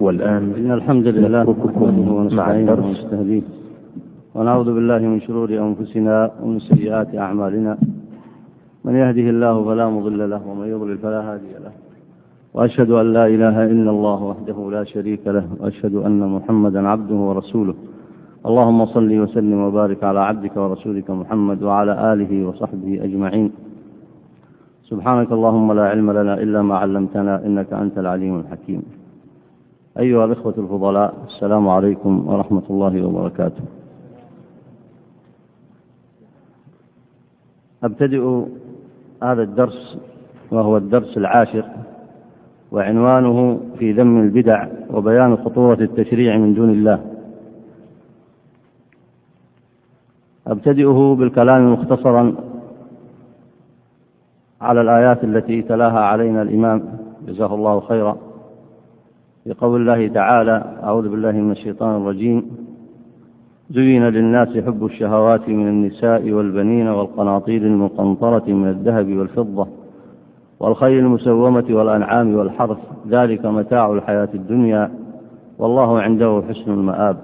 والآن إن الحمد لله مع الدرس. ونعوذ بالله من شرور أنفسنا ومن سيئات أعمالنا. من يهده الله فلا مضل له ومن يضلل فلا هادي له. وأشهد أن لا إله إلا الله وحده لا شريك له. وأشهد أن محمدا عبده ورسوله. اللهم صل وسلم وبارك على عبدك ورسولك محمد وعلى آله وصحبه أجمعين. سبحانك اللهم لا علم لنا إلا ما علمتنا إنك أنت العليم الحكيم. أيها الإخوة الفضلاء السلام عليكم ورحمة الله وبركاته. أبتدئ هذا الدرس وهو الدرس العاشر وعنوانه في ذم البدع وبيان خطورة التشريع من دون الله. أبتدئه بالكلام مختصرا على الآيات التي تلاها علينا الإمام جزاه الله خيرا. في قول الله تعالى أعوذ بالله من الشيطان الرجيم. زين للناس حب الشهوات من النساء والبنين والقناطير المقنطرة من الذهب والفضة والخيل المسومة والأنعام والحرث. ذلك متاع الحياة الدنيا والله عنده حسن المآب.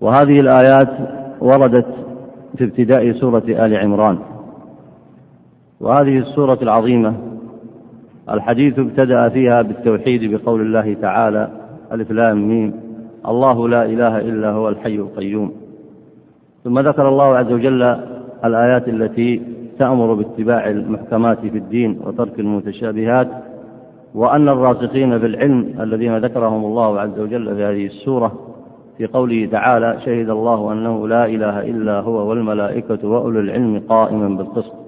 وهذه الآيات وردت في ابتداء سورة آل عمران. وهذه السورة العظيمة الحديث ابتدأ فيها بالتوحيد بقول الله تعالى ألف لام ميم الله لا إله إلا هو الحي القيوم. ثم ذكر الله عز وجل الآيات التي تأمر باتباع المحكمات في الدين وترك المتشابهات وأن الراسخين في العلم الذين ذكرهم الله عز وجل في هذه السورة في قوله تعالى شهد الله أنه لا إله إلا هو والملائكة وأولو العلم قائما بالقسط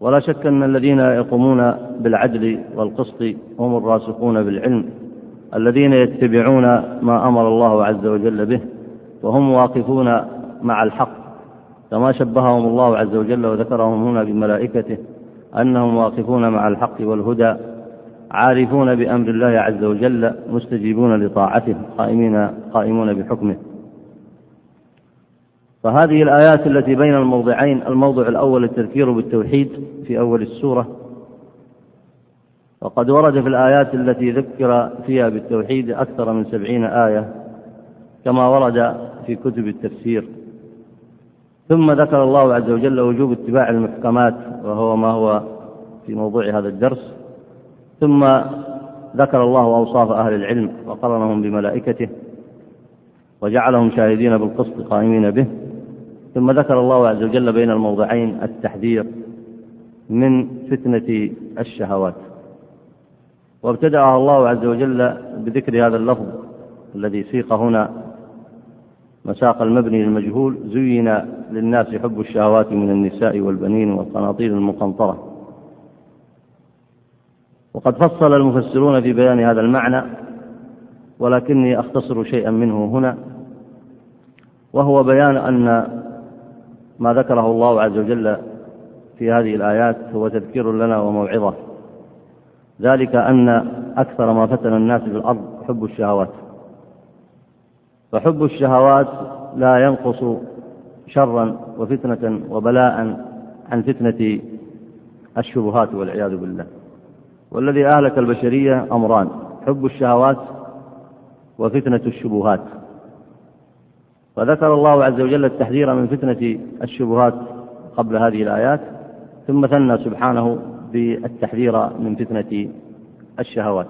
ولا شك أن الذين يقومون بالعدل والقسط هم الراسخون بالعلم الذين يتبعون ما أمر الله عز وجل به وهم واقفون مع الحق. كما شبههم الله عز وجل وذكرهم هنا بملائكته أنهم واقفون مع الحق والهدى عارفون بأمر الله عز وجل مستجيبون لطاعته قائمين قائمون بحكمه. فهذه الآيات التي بين الموضعين الموضع الأول التذكير بالتوحيد في أول السورة. وقد ورد في الآيات التي ذكر فيها بالتوحيد أكثر من سبعين آية كما ورد في كتب التفسير. ثم ذكر الله عز وجل وجوب اتباع المحكمات وهو ما هو في موضوع هذا الدرس. ثم ذكر الله أوصاف أهل العلم وقرنهم بملائكته وجعلهم شاهدين بالقسط قائمين به. ثم ذكر الله عز وجل بين الموضعين التحذير من فتنة الشهوات. وابتدأها الله عز وجل بذكر هذا اللفظ الذي سيق هنا مساق المبني للمجهول زين للناس حب الشهوات من النساء والبنين والقناطير المقنطرة. وقد فصل المفسرون في بيان هذا المعنى ولكني أختصر شيئا منه هنا وهو بيان أن ما ذكره الله عز وجل في هذه الآيات هو تذكير لنا وموعظة. ذلك أن أكثر ما فتن الناس في الأرض حب الشهوات. فحب الشهوات لا ينقص شرا وفتنة وبلاء عن فتنة الشبهات والعياذ بالله. والذي أهلك البشرية أمران حب الشهوات وفتنة الشبهات. فذكر الله عز وجل التحذير من فتنة الشبهات قبل هذه الآيات ثم ثنى سبحانه بالتحذير من فتنة الشهوات.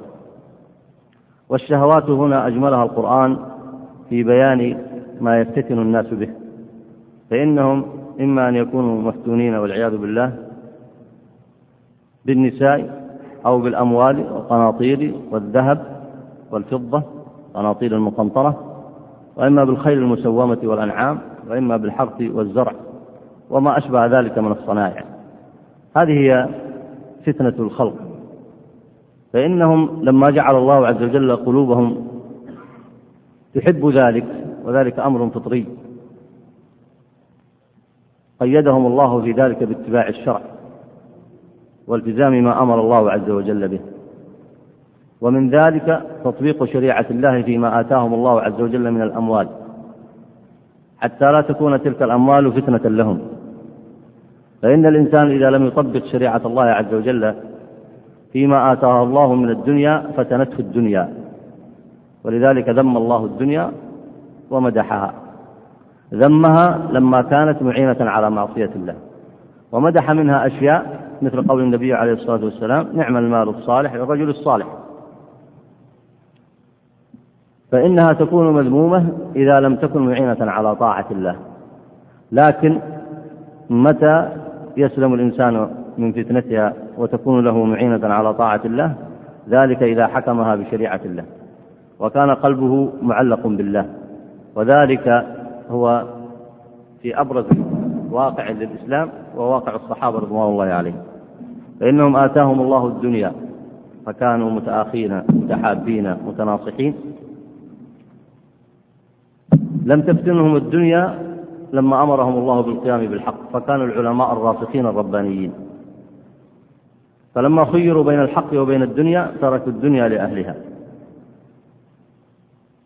والشهوات هنا أجملها القرآن في بيان ما يفتتن الناس به فإنهم إما أن يكونوا مفتونين والعياذ بالله بالنساء أو بالأموال والقناطير والذهب والفضة قناطير المقنطرة وإما بالخيل المسومة والأنعام وإما بالحرث والزرع وما أشبه ذلك من الصنائع هذه هي فتنة الخلق. فإنهم لما جعل الله عز وجل قلوبهم تحب ذلك وذلك أمر فطري. قيدهم الله في ذلك باتباع الشرع والتزام ما أمر الله عز وجل به. ومن ذلك تطبيق شريعة الله فيما آتاهم الله عز وجل من الأموال. حتى لا تكون تلك الأموال فتنة لهم. فإن الإنسان إذا لم يطبق شريعة الله عز وجل فيما آتاها الله من الدنيا فتنته الدنيا. ولذلك ذم الله الدنيا ومدحها. ذمها لما كانت معينة على معصية الله. ومدح منها أشياء مثل قول النبي عليه الصلاة والسلام نعم المال الصالح للرجل الصالح. فإنها تكون مذمومة إذا لم تكن معينة على طاعة الله. لكن متى يسلم الإنسان من فتنتها وتكون له معينة على طاعة الله؟ ذلك إذا حكمها بشريعة الله. وكان قلبه معلق بالله. وذلك هو في أبرز واقع للإسلام وواقع الصحابة رضوان الله عليهم. فإنهم آتاهم الله الدنيا فكانوا متآخين متحابين متناصحين. لم تفتنهم الدنيا لما أمرهم الله بالقيام بالحق فكانوا العلماء الراسخين الربانيين. فلما خيروا بين الحق وبين الدنيا تركوا الدنيا لأهلها.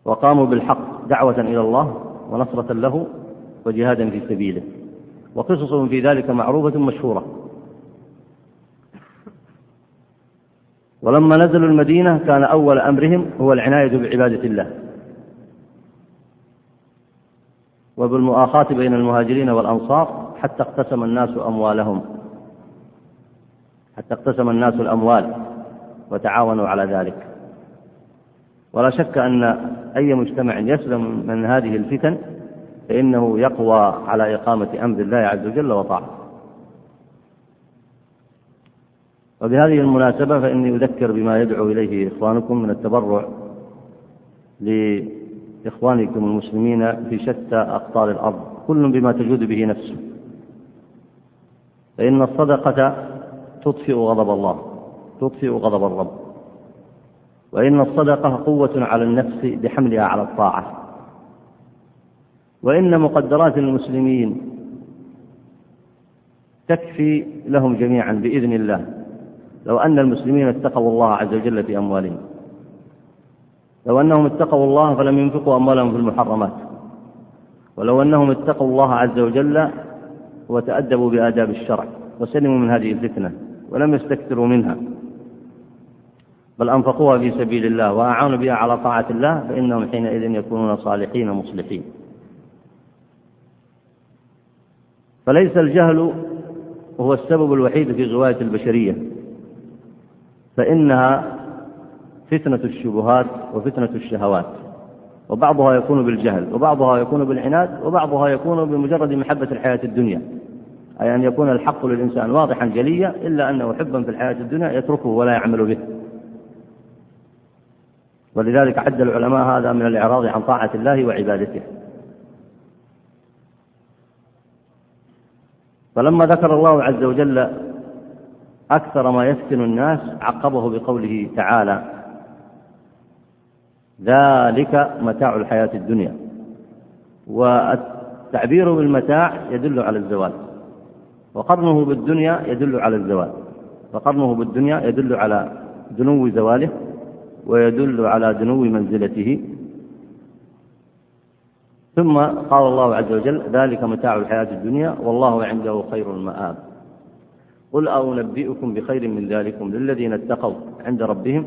وقاموا بالحق دعوة إلى الله ونصرة له وجهادا في سبيله. وقصصهم في ذلك معروفة مشهورة. ولما نزلوا المدينة كان أول أمرهم هو العناية بعبادة الله. وبالمؤاخاة بين المهاجرين والأنصار حتى اقتسم الناس أموالهم. حتى اقتسم الناس الأموال وتعاونوا على ذلك. ولا شك أن أي مجتمع يسلم من هذه الفتن فإنه يقوى على إقامة أمر الله عز وجل وطاعته. وبهذه المناسبة فإني أذكر بما يدعو إليه إخوانكم من التبرع لإخوانكم المسلمين في شتى أقطار الأرض. كل بما تجود به نفسه فإن الصدقة تطفئ غضب الله. تطفئ غضب الرب. وإن الصدقة قوة على النفس بحملها على الطاعة. وإن مقدرات المسلمين تكفي لهم جميعا بإذن الله. لو أن المسلمين اتقوا الله عز وجل في أموالهم لو أنهم اتقوا الله فلم ينفقوا أموالهم في المحرمات. ولو أنهم اتقوا الله عز وجل وتأدبوا بآداب الشرع وسلموا من هذه الفتنة ولم يستكثروا منها. بل أنفقوها في سبيل الله وأعانوا بها على طاعة الله فإنهم حينئذ يكونون صالحين مصلحين. فليس الجهل هو السبب الوحيد في غواية البشرية. فإنها فتنة الشبهات وفتنة الشهوات. وبعضها يكون بالجهل وبعضها يكون بالعناد وبعضها يكون بمجرد محبة الحياة الدنيا. أي أن يكون الحق للإنسان واضحا جليا إلا أنه حبا في الحياة الدنيا يتركه ولا يعمل به. ولذلك عد العلماء هذا من الإعراض عن طاعة الله وعبادته. فلما ذكر الله عز وجل أكثر ما يفتن الناس عقبه بقوله تعالى ذلك متاع الحياة الدنيا. والتعبير بالمتاع يدل على الزوال. وقرنه بالدنيا يدل على الزوال. فقرنه بالدنيا يدل على دنو زواله ويدل على دنو منزلته. ثم قال الله عز وجل ذلك متاع الحياة الدنيا والله عنده خير المآب. قل أنبئكم بخير من ذلكم للذين اتقوا عند ربهم؟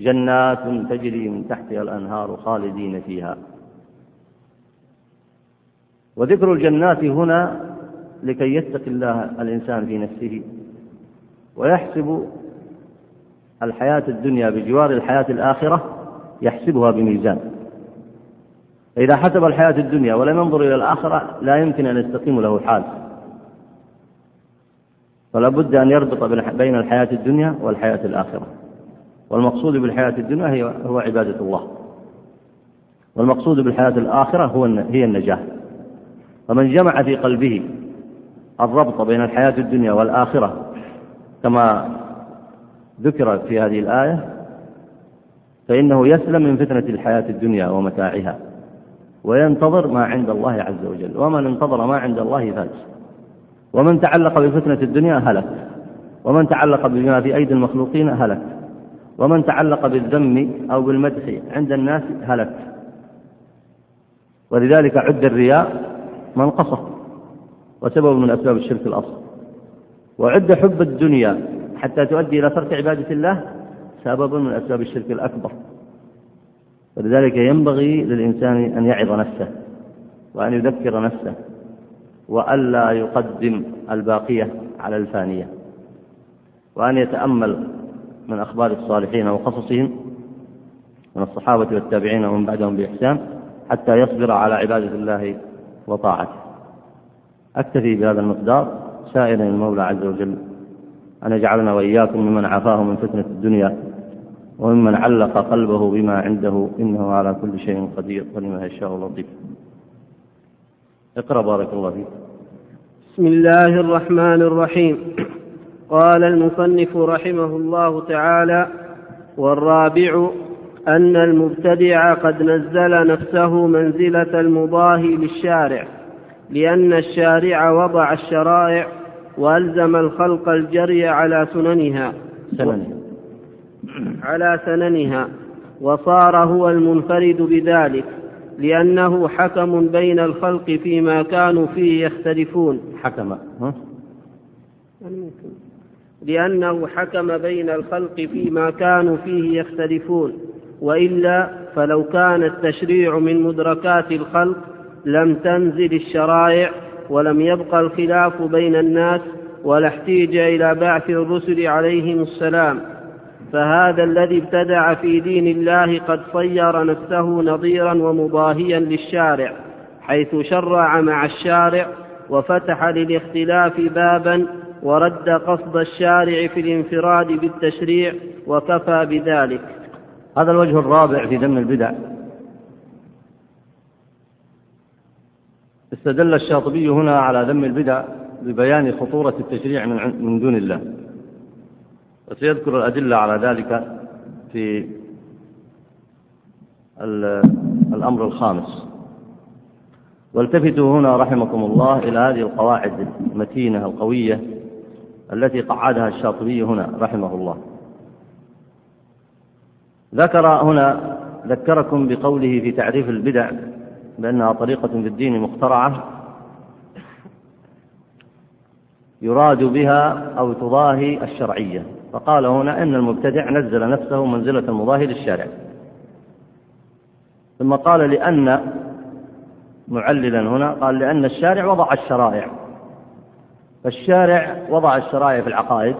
جنات تجري من تحتها الأنهار خالدين فيها. وذكر الجنات هنا لكي يتقي الله الإنسان في نفسه ويحسب الحياة الدنيا بجوار الحياة الآخرة يحسبها بميزان. فإذا حسب الحياة الدنيا ولم ينظر إلى الآخرة لا يمكن أن يستقيم له الحال فلا بد أن يربط بين الحياة الدنيا والحياة الآخرة. والمقصود بالحياة الدنيا هي هو عبادة الله. والمقصود بالحياة الآخرة هو هي النجاة. فمن جمع في قلبه الربط بين الحياة الدنيا والآخرة كما ذكر في هذه الآية فإنه يسلم من فتنة الحياة الدنيا ومتاعها وينتظر ما عند الله عز وجل. ومن انتظر ما عند الله فاز. ومن تعلق بفتنة الدنيا هلك. ومن تعلق بما في أيدي المخلوقين هلك. ومن تعلق بالذم أو بالمدح عند الناس هلك. ولذلك عد الرياء منقصة وسبب من أسباب الشرك الأصل. وعد حب الدنيا حتى تؤدي إلى ترك عبادة الله سبب من أسباب الشرك الأكبر. ولذلك ينبغي للإنسان أن يعظ نفسه وأن يذكر نفسه وألا يقدم الباقية على الفانية. وأن يتأمل من أخبار الصالحين وقصصهم من الصحابة والتابعين ومن بعدهم بإحسان حتى يصبر على عبادة الله وطاعته. أكتفي بهذا المقدار سائلا المولى عز وجل أن يجعلنا وإياكم ممن عافاه من فتنة الدنيا وممن علق قلبه بما عنده إنه على كل شيء قدير ولما يشاء لطيف. اقرأ بارك الله فيك. بسم الله الرحمن الرحيم. قال المصنف رحمه الله تعالى والرابع أن المبتدع قد نزل نفسه منزلة المضاهي للشارع لأن الشارع وضع الشرائع وألزم الخلق الجري على سننها سننها على سننها وصار هو المنفرد بذلك لأنه حكم بين الخلق فيما كانوا فيه يختلفون. حكم. ها؟ لأنه حكم بين الخلق فيما كانوا فيه يختلفون وإلا فلو كان التشريع من مدركات الخلق لم تنزل الشرائع ولم يبق الخلاف بين الناس ولا احتيج إلى بعث الرسل عليهم السلام. فهذا الذي ابتدع في دين الله قد صير نفسه نظيرا ومضاهيا للشارع حيث شرع مع الشارع وفتح للاختلاف بابا ورد قصد الشارع في الانفراد بالتشريع وكفى بذلك. هذا الوجه الرابع في ذم البدع. استدل الشاطبي هنا على ذم البدع ببيان خطورة التشريع من من دون الله. وسيذكر الأدلة على ذلك في الأمر الخامس. والتفتوا هنا رحمكم الله إلى هذه القواعد المتينة القوية التي قعدها الشاطبي هنا رحمه الله. ذكر هنا ذكركم بقوله في تعريف البدع بأنها طريقة في الدين مخترعة يراد بها أو تضاهي الشرعية. فقال هنا إن المبتدع نزل نفسه منزلة المضاهي للشارع. ثم قال لأن معللا هنا قال لأن الشارع وضع الشرائع. فالشارع وضع الشرائع في العقائد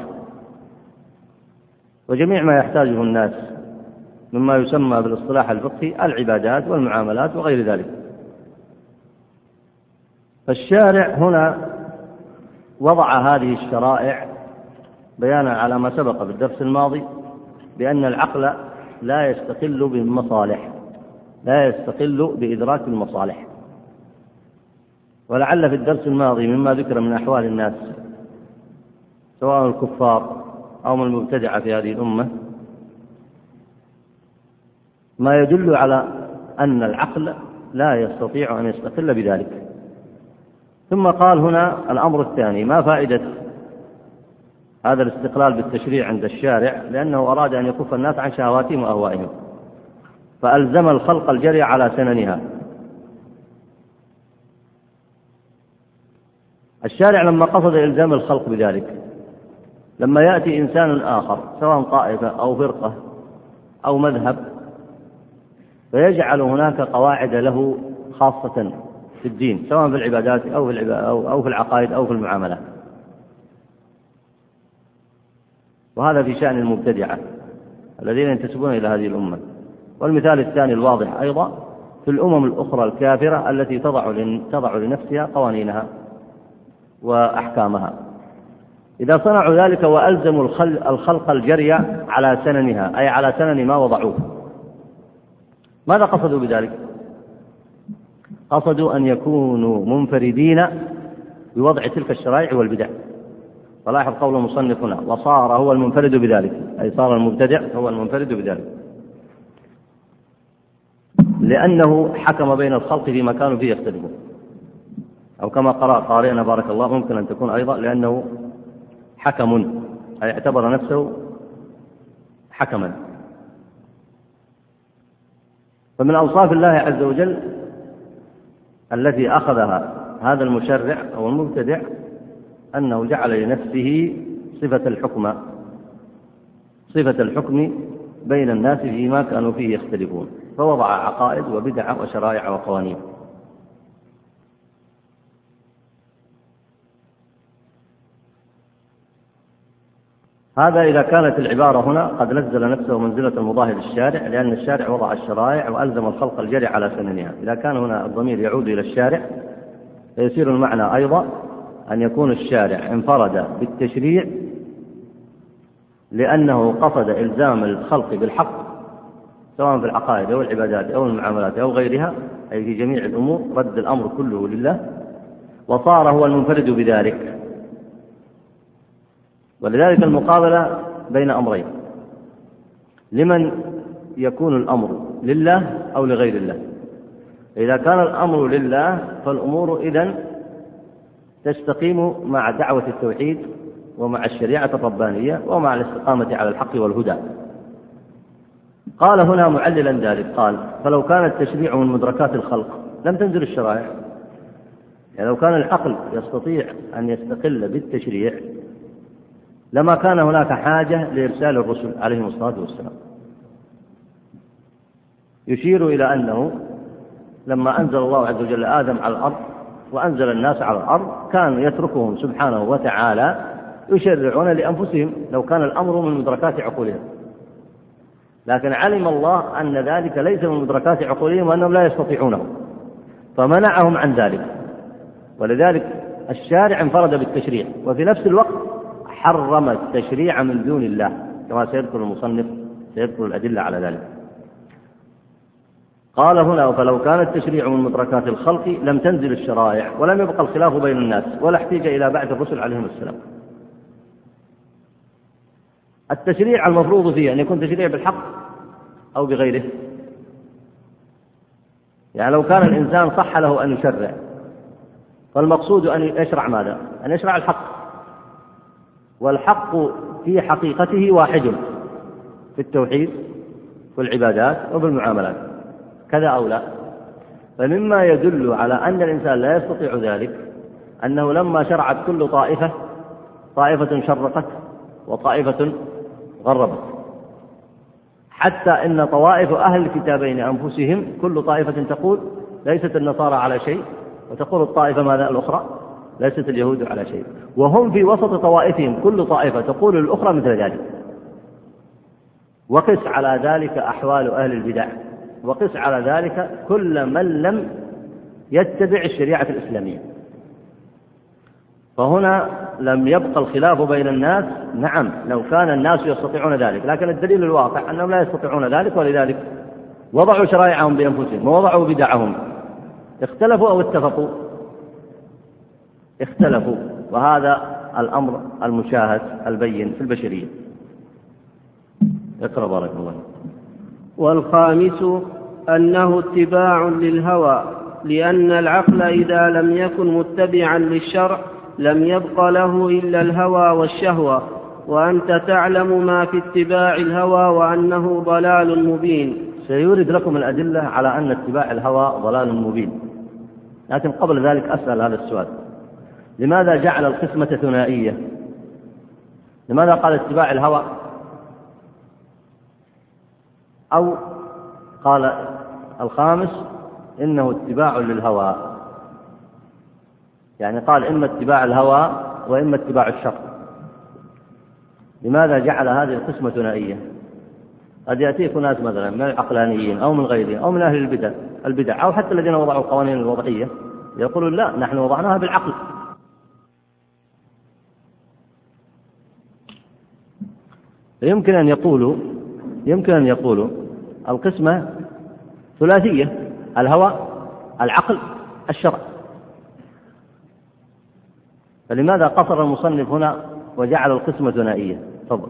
وجميع ما يحتاجه الناس مما يسمى بالاصطلاح الفقهي العبادات والمعاملات وغير ذلك. فالشارع هنا وضع هذه الشرائع بيانا على ما سبق في الدرس الماضي بأن العقل لا يستقل بالمصالح لا يستقل بإدراك المصالح. ولعل في الدرس الماضي مما ذكر من أحوال الناس سواء الكفار أو من المبتدعة في هذه الأمة ما يدل على أن العقل لا يستطيع أن يستقل بذلك. ثم قال هنا الأمر الثاني ما فائدة هذا الاستقلال بالتشريع عند الشارع؟ لأنه أراد أن يكف الناس عن شهواتهم وأهوائهم فألزم الخلق الجري على سننها. الشارع لما قصد إلزام الخلق بذلك لما يأتي إنسان آخر سواء طائفة أو فرقة أو مذهب فيجعل هناك قواعد له خاصة في الدين سواء في العبادات أو في العبادات أو في العقائد أو في المعاملات. وهذا في شأن المبتدعة الذين ينتسبون إلى هذه الأمة. والمثال الثاني الواضح أيضا في الأمم الأخرى الكافرة التي تضع تضع لنفسها قوانينها. وأحكامها. إذا صنعوا ذلك وألزموا الخلق الجري على سننها أي على سنن ما وضعوه. ماذا قصدوا بذلك؟ قصدوا أن يكونوا منفردين بوضع تلك الشرائع والبدع. فلاحظ قول المصنف هنا وصار هو المنفرد بذلك أي صار المبتدع هو المنفرد بذلك. لأنه حكم بين الخلق فيما كانوا فيه يختلفون. أو كما قرأ قارئنا بارك الله ممكن أن تكون أيضا لأنه حكم أي اعتبر نفسه حكما. فمن أوصاف الله عز وجل التي أخذها هذا المشرع أو المبتدع أنه جعل لنفسه صفة الحكمة صفة الحكم بين الناس فيما كانوا فيه يختلفون. فوضع عقائد وبدع وشرائع وقوانين. هذا إذا كانت العبارة هنا قد نزل نفسه منزلة المضاهي للشارع لأن الشارع وضع الشرائع وألزم الخلق الجري على سننها. إذا كان هنا الضمير يعود إلى الشارع فيصير المعنى أيضا أن يكون الشارع انفرد بالتشريع لأنه قصد إلزام الخلق بالحق سواء في العقائد أو العبادات أو المعاملات أو غيرها أي في جميع الأمور رد الأمر كله لله وصار هو المنفرد بذلك. ولذلك المقابلة بين أمرين. لمن يكون الأمر لله أو لغير الله. إذا كان الأمر لله فالأمور إذن تستقيم مع دعوة التوحيد ومع الشريعة الربانية ومع الاستقامة على الحق والهدى. قال هنا معللا ذلك. قال فلو كان التشريع من مدركات الخلق لم تنزل الشرائع. يعني لو كان العقل يستطيع أن يستقل بالتشريع لما كان هناك حاجة لإرسال الرسل عليهم الصلاة والسلام. يشير إلى أنه لما أنزل الله عز وجل آدم على الأرض وأنزل الناس على الأرض كان يتركهم سبحانه وتعالى يشرعون لأنفسهم لو كان الأمر من مدركات عقولهم. لكن علم الله أن ذلك ليس من مدركات عقولهم وأنهم لا يستطيعونه. فمنعهم عن ذلك. ولذلك الشارع انفرد بالتشريع. وفي نفس الوقت حرم التشريع من دون الله. كما سيذكر المصنف سيذكر الأدلة على ذلك. قال هنا فلو كان التشريع من مدركات الخلق لم تنزل الشرائع ولم يبقى الخلاف بين الناس ولا احتيج إلى بعث الرسل عليهم السلام. التشريع المفروض فيه أن يكون تشريع بالحق أو بغيره. يعني لو كان الإنسان صح له أن يشرع فالمقصود أن يشرع ماذا؟ أن يشرع الحق. والحق في حقيقته واحد في التوحيد والعبادات وبالمعاملات كذا أو لا. فمما يدل على أن الإنسان لا يستطيع ذلك أنه لما شرعت كل طائفة طائفة شرقت وطائفة غربت. حتى إن طوائف أهل الكتابين أنفسهم كل طائفة تقول ليست النصارى على شيء وتقول الطائفة ماذا الأخرى؟ ليست اليهود على شيء. وهم في وسط طوائفهم كل طائفة تقول الأخرى مثل ذلك. وقس على ذلك أحوال أهل البدع. وقس على ذلك كل من لم يتبع الشريعة الإسلامية. فهنا لم يبقى الخلاف بين الناس. نعم لو كان الناس يستطيعون ذلك لكن الدليل الواقع أنهم لا يستطيعون ذلك ولذلك وضعوا شرائعهم بأنفسهم ووضعوا بدعهم. اختلفوا أو اتفقوا. اختلفوا. وهذا الأمر المشاهد البين في البشرية. اقرأ بارك الله والخامس أنه اتباع للهوى لأن العقل إذا لم يكن متبعا للشرع لم يبق له إلا الهوى والشهوة. وأنت تعلم ما في اتباع الهوى وأنه ضلال مبين. سيورد لكم الأدلة على أن اتباع الهوى ضلال مبين. لكن قبل ذلك أسأل هذا السؤال. لماذا جعل القسمة ثنائية؟ لماذا قال اتباع الهوى؟ أو قال الخامس إنه اتباع للهوى. يعني قال إما اتباع الهوى وإما اتباع الشر. لماذا جعل هذه القسمة ثنائية؟ قد يأتيك ناس مثلا من العقلانيين أو من غيرهم أو من أهل البدع البدع أو حتى الذين وضعوا القوانين الوضعية يقولون لا نحن وضعناها بالعقل. يمكن أن يقولوا يمكن أن يقولوا القسمة ثلاثية الهوى العقل الشرع. فلماذا قصر المصنف هنا وجعل القسمة ثنائية؟ تفضل.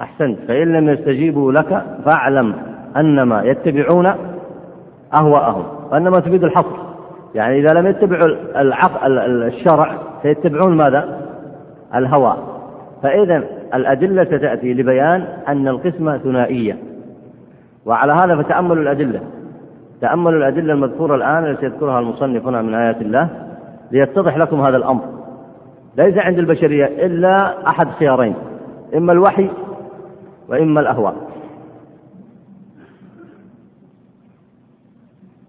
أحسنت. فإن لم يستجيبوا لك فاعلم أنما يتبعون أهواءهم وأنما تفيد الحصر يعني إذا لم يتبعوا الشرع سيتبعون ماذا؟ الهوى. فإذا الأدلة ستأتي لبيان أن القسمة ثنائية. وعلى هذا فتأملوا الأدلة. تأملوا الأدلة المذكورة الآن التي يذكرها المصنف هنا من آيات الله ليتضح لكم هذا الأمر. ليس عند البشرية إلا أحد خيارين إما الوحي وإما الأهواء.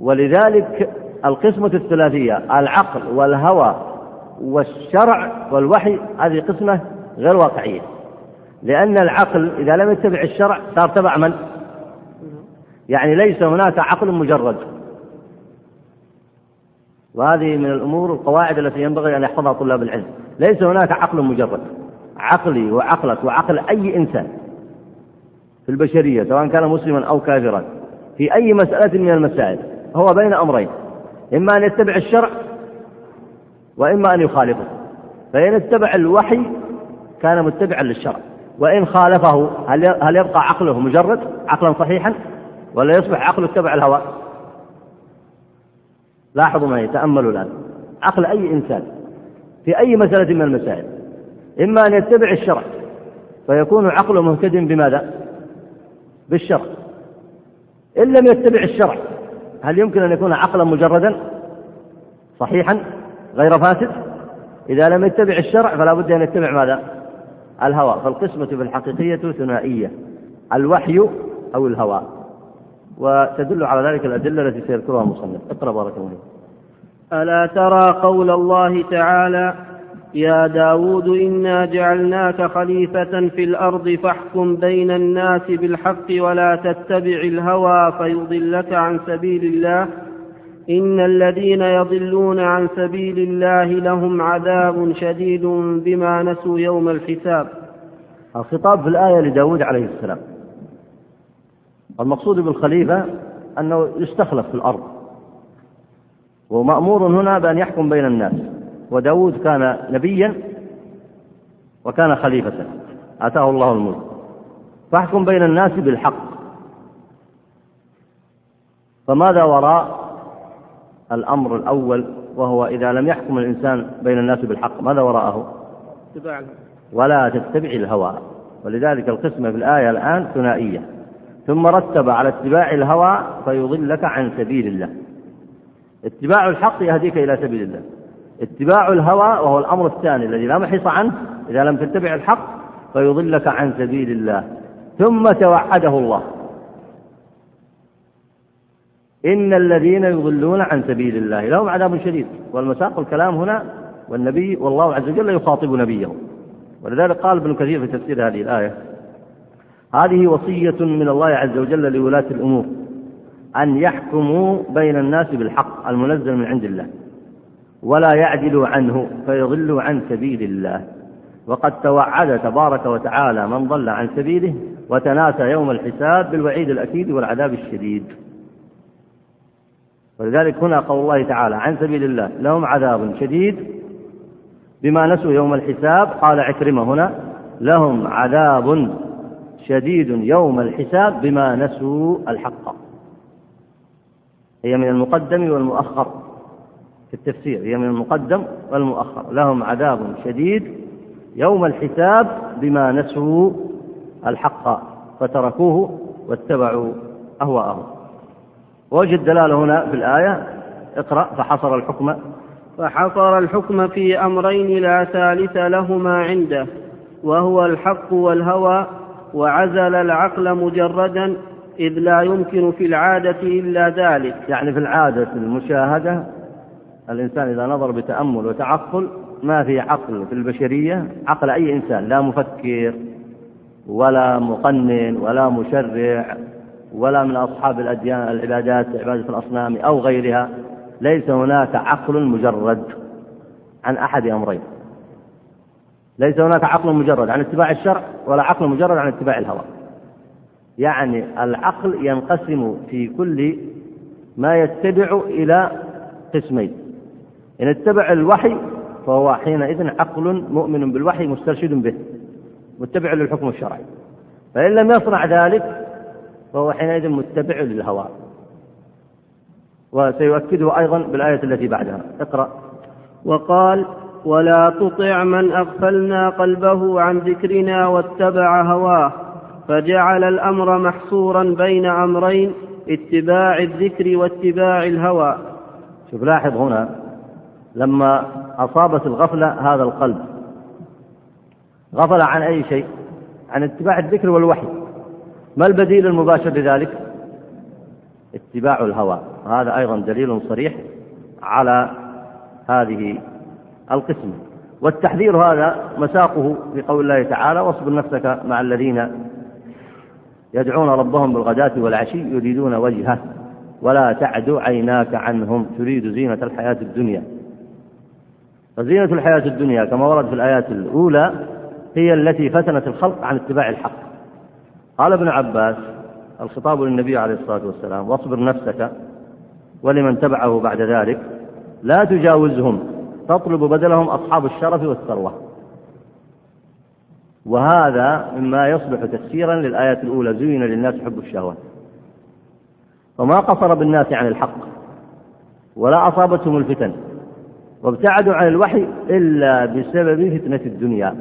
ولذلك القسمة الثلاثية العقل والهوى والشرع والوحي هذه قسمة غير واقعية. لأن العقل إذا لم يتبع الشرع صار تبع من؟ يعني ليس هناك عقل مجرد. وهذه من الأمور القواعد التي ينبغي أن يحفظها طلاب العلم. ليس هناك عقل مجرد. عقلي وعقلك وعقل أي إنسان في البشرية سواء كان مسلما أو كافرا في أي مسألة من المسائل هو بين أمرين إما أن يتبع الشرع وإما أن يخالفه. فإن اتبع الوحي كان متبعا للشرع. وإن خالفه هل هل يبقى عقله مجرد عقلا صحيحا ولا يصبح عقله اتبع الهوى؟ لاحظوا معي تأملوا الآن. عقل أي إنسان في أي مسألة من المسائل إما أن يتبع الشرع فيكون عقله مهتد بماذا؟ بالشرع. إن لم يتبع الشرع هل يمكن أن يكون عقلا مجردا؟ صحيحا؟ غير فاسد؟ إذا لم يتبع الشرع فلا بد أن يتبع ماذا؟ الهوى. فالقسمة في الحقيقية ثنائية الوحي أو الهوى. وتدل على ذلك الأدلة التي سيذكرها المصنف. اقرأ بارك الله ألا ترى قول الله تعالى يا داود إنا جعلناك خليفة في الأرض فاحكم بين الناس بالحق ولا تتبع الهوى فيضلك عن سبيل الله. إن الذين يضلون عن سبيل الله لهم عذاب شديد بما نسوا يوم الحساب. الخطاب في الآية لداود عليه السلام. المقصود بالخليفة أنه يستخلف في الأرض. ومأمور هنا بأن يحكم بين الناس. وداود كان نبيا وكان خليفة. آتاه الله الملك. فاحكم بين الناس بالحق. فماذا وراء الأمر الأول؟ وهو إذا لم يحكم الإنسان بين الناس بالحق ماذا وراءه؟ ولا تتبع الهوى. ولذلك القسمة في الآية الآن ثنائية. ثم رتب على اتباع الهوى فيضلك عن سبيل الله. اتباع الحق يهديك إلى سبيل الله. اتباع الهوى وهو الأمر الثاني الذي لا محيص عنه إذا لم تتبع الحق فيضلك عن سبيل الله. ثم توعده الله. إن الذين يضلون عن سبيل الله لهم عذاب شديد. والمساق الكلام هنا والنبي والله عز وجل يخاطب نبيه ولذلك قال ابن كثير في تفسير هذه الآية هذه وصية من الله عز وجل لولاة الأمور أن يحكموا بين الناس بالحق المنزل من عند الله. ولا يعدلوا عنه فيضلوا عن سبيل الله. وقد توعد تبارك وتعالى من ضل عن سبيله وتناسى يوم الحساب بالوعيد الأكيد والعذاب الشديد. ولذلك هنا قول الله تعالى عن سبيل الله لهم عذاب شديد بما نسوا يوم الحساب. قال عكرمة هنا لهم عذاب شديد يوم الحساب بما نسوا الحق. هي من المقدم والمؤخر. في التفسير هي من المقدم والمؤخر. لهم عذاب شديد يوم الحساب بما نسوا الحق فتركوه واتبعوا أهواءهم. وجه الدلالة هنا في الآية اقرأ فحصر الحكم. فحصر الحكم في أمرين لا ثالث لهما عنده وهو الحق والهوى وعزل العقل مجردا إذ لا يمكن في العادة إلا ذلك. يعني في العادة المشاهدة الإنسان إذا نظر بتأمل وتعقل ما في عقل في البشرية؟ عقل أي إنسان لا مفكر ولا مقنن ولا مشرع ولا من أصحاب الأديان العبادات عبادة الأصنام أو غيرها. ليس هناك عقل مجرد عن أحد أمرين. ليس هناك عقل مجرد عن اتباع الشرع ولا عقل مجرد عن اتباع الهوى. يعني العقل ينقسم في كل ما يتبع إلى قسمين. إن اتبع الوحي فهو حينئذ عقل مؤمن بالوحي مسترشد به متبع للحكم الشرعي. فإن لم يصنع ذلك فهو حينئذ متبع للهوى. وسيؤكده أيضا بالآية التي بعدها. اقرأ. وقال ولا تطع من أغفلنا قلبه عن ذكرنا واتبع هواه فجعل الأمر محصورا بين أمرين اتباع الذكر واتباع الهوى. شوف لاحظ هنا لما أصابت الغفلة هذا القلب. غفل عن أي شيء؟ عن اتباع الذكر والوحي. ما البديل المباشر لذلك؟ اتباع الهوى. هذا أيضا دليل صريح على هذه القسمة. والتحذير هذا مساقه في قول الله تعالى واصبر نفسك مع الذين يدعون ربهم بالغداة والعشي يريدون وجهه ولا تعد عيناك عنهم تريد زينة الحياة الدنيا. فزينة الحياة الدنيا كما ورد في الآيات الأولى هي التي فتنت الخلق عن اتباع الحق. قال ابن عباس الخطاب للنبي عليه الصلاة والسلام واصبر نفسك ولمن تبعه بعد ذلك لا تجاوزهم تطلب بدلهم أصحاب الشرف والثروة. وهذا مما يصبح تفسيرا للآية الأولى زين للناس حب الشهوات وما قصر بالناس عن الحق ولا أصابتهم الفتن. وابتعدوا عن الوحي إلا بسبب فتنة الدنيا.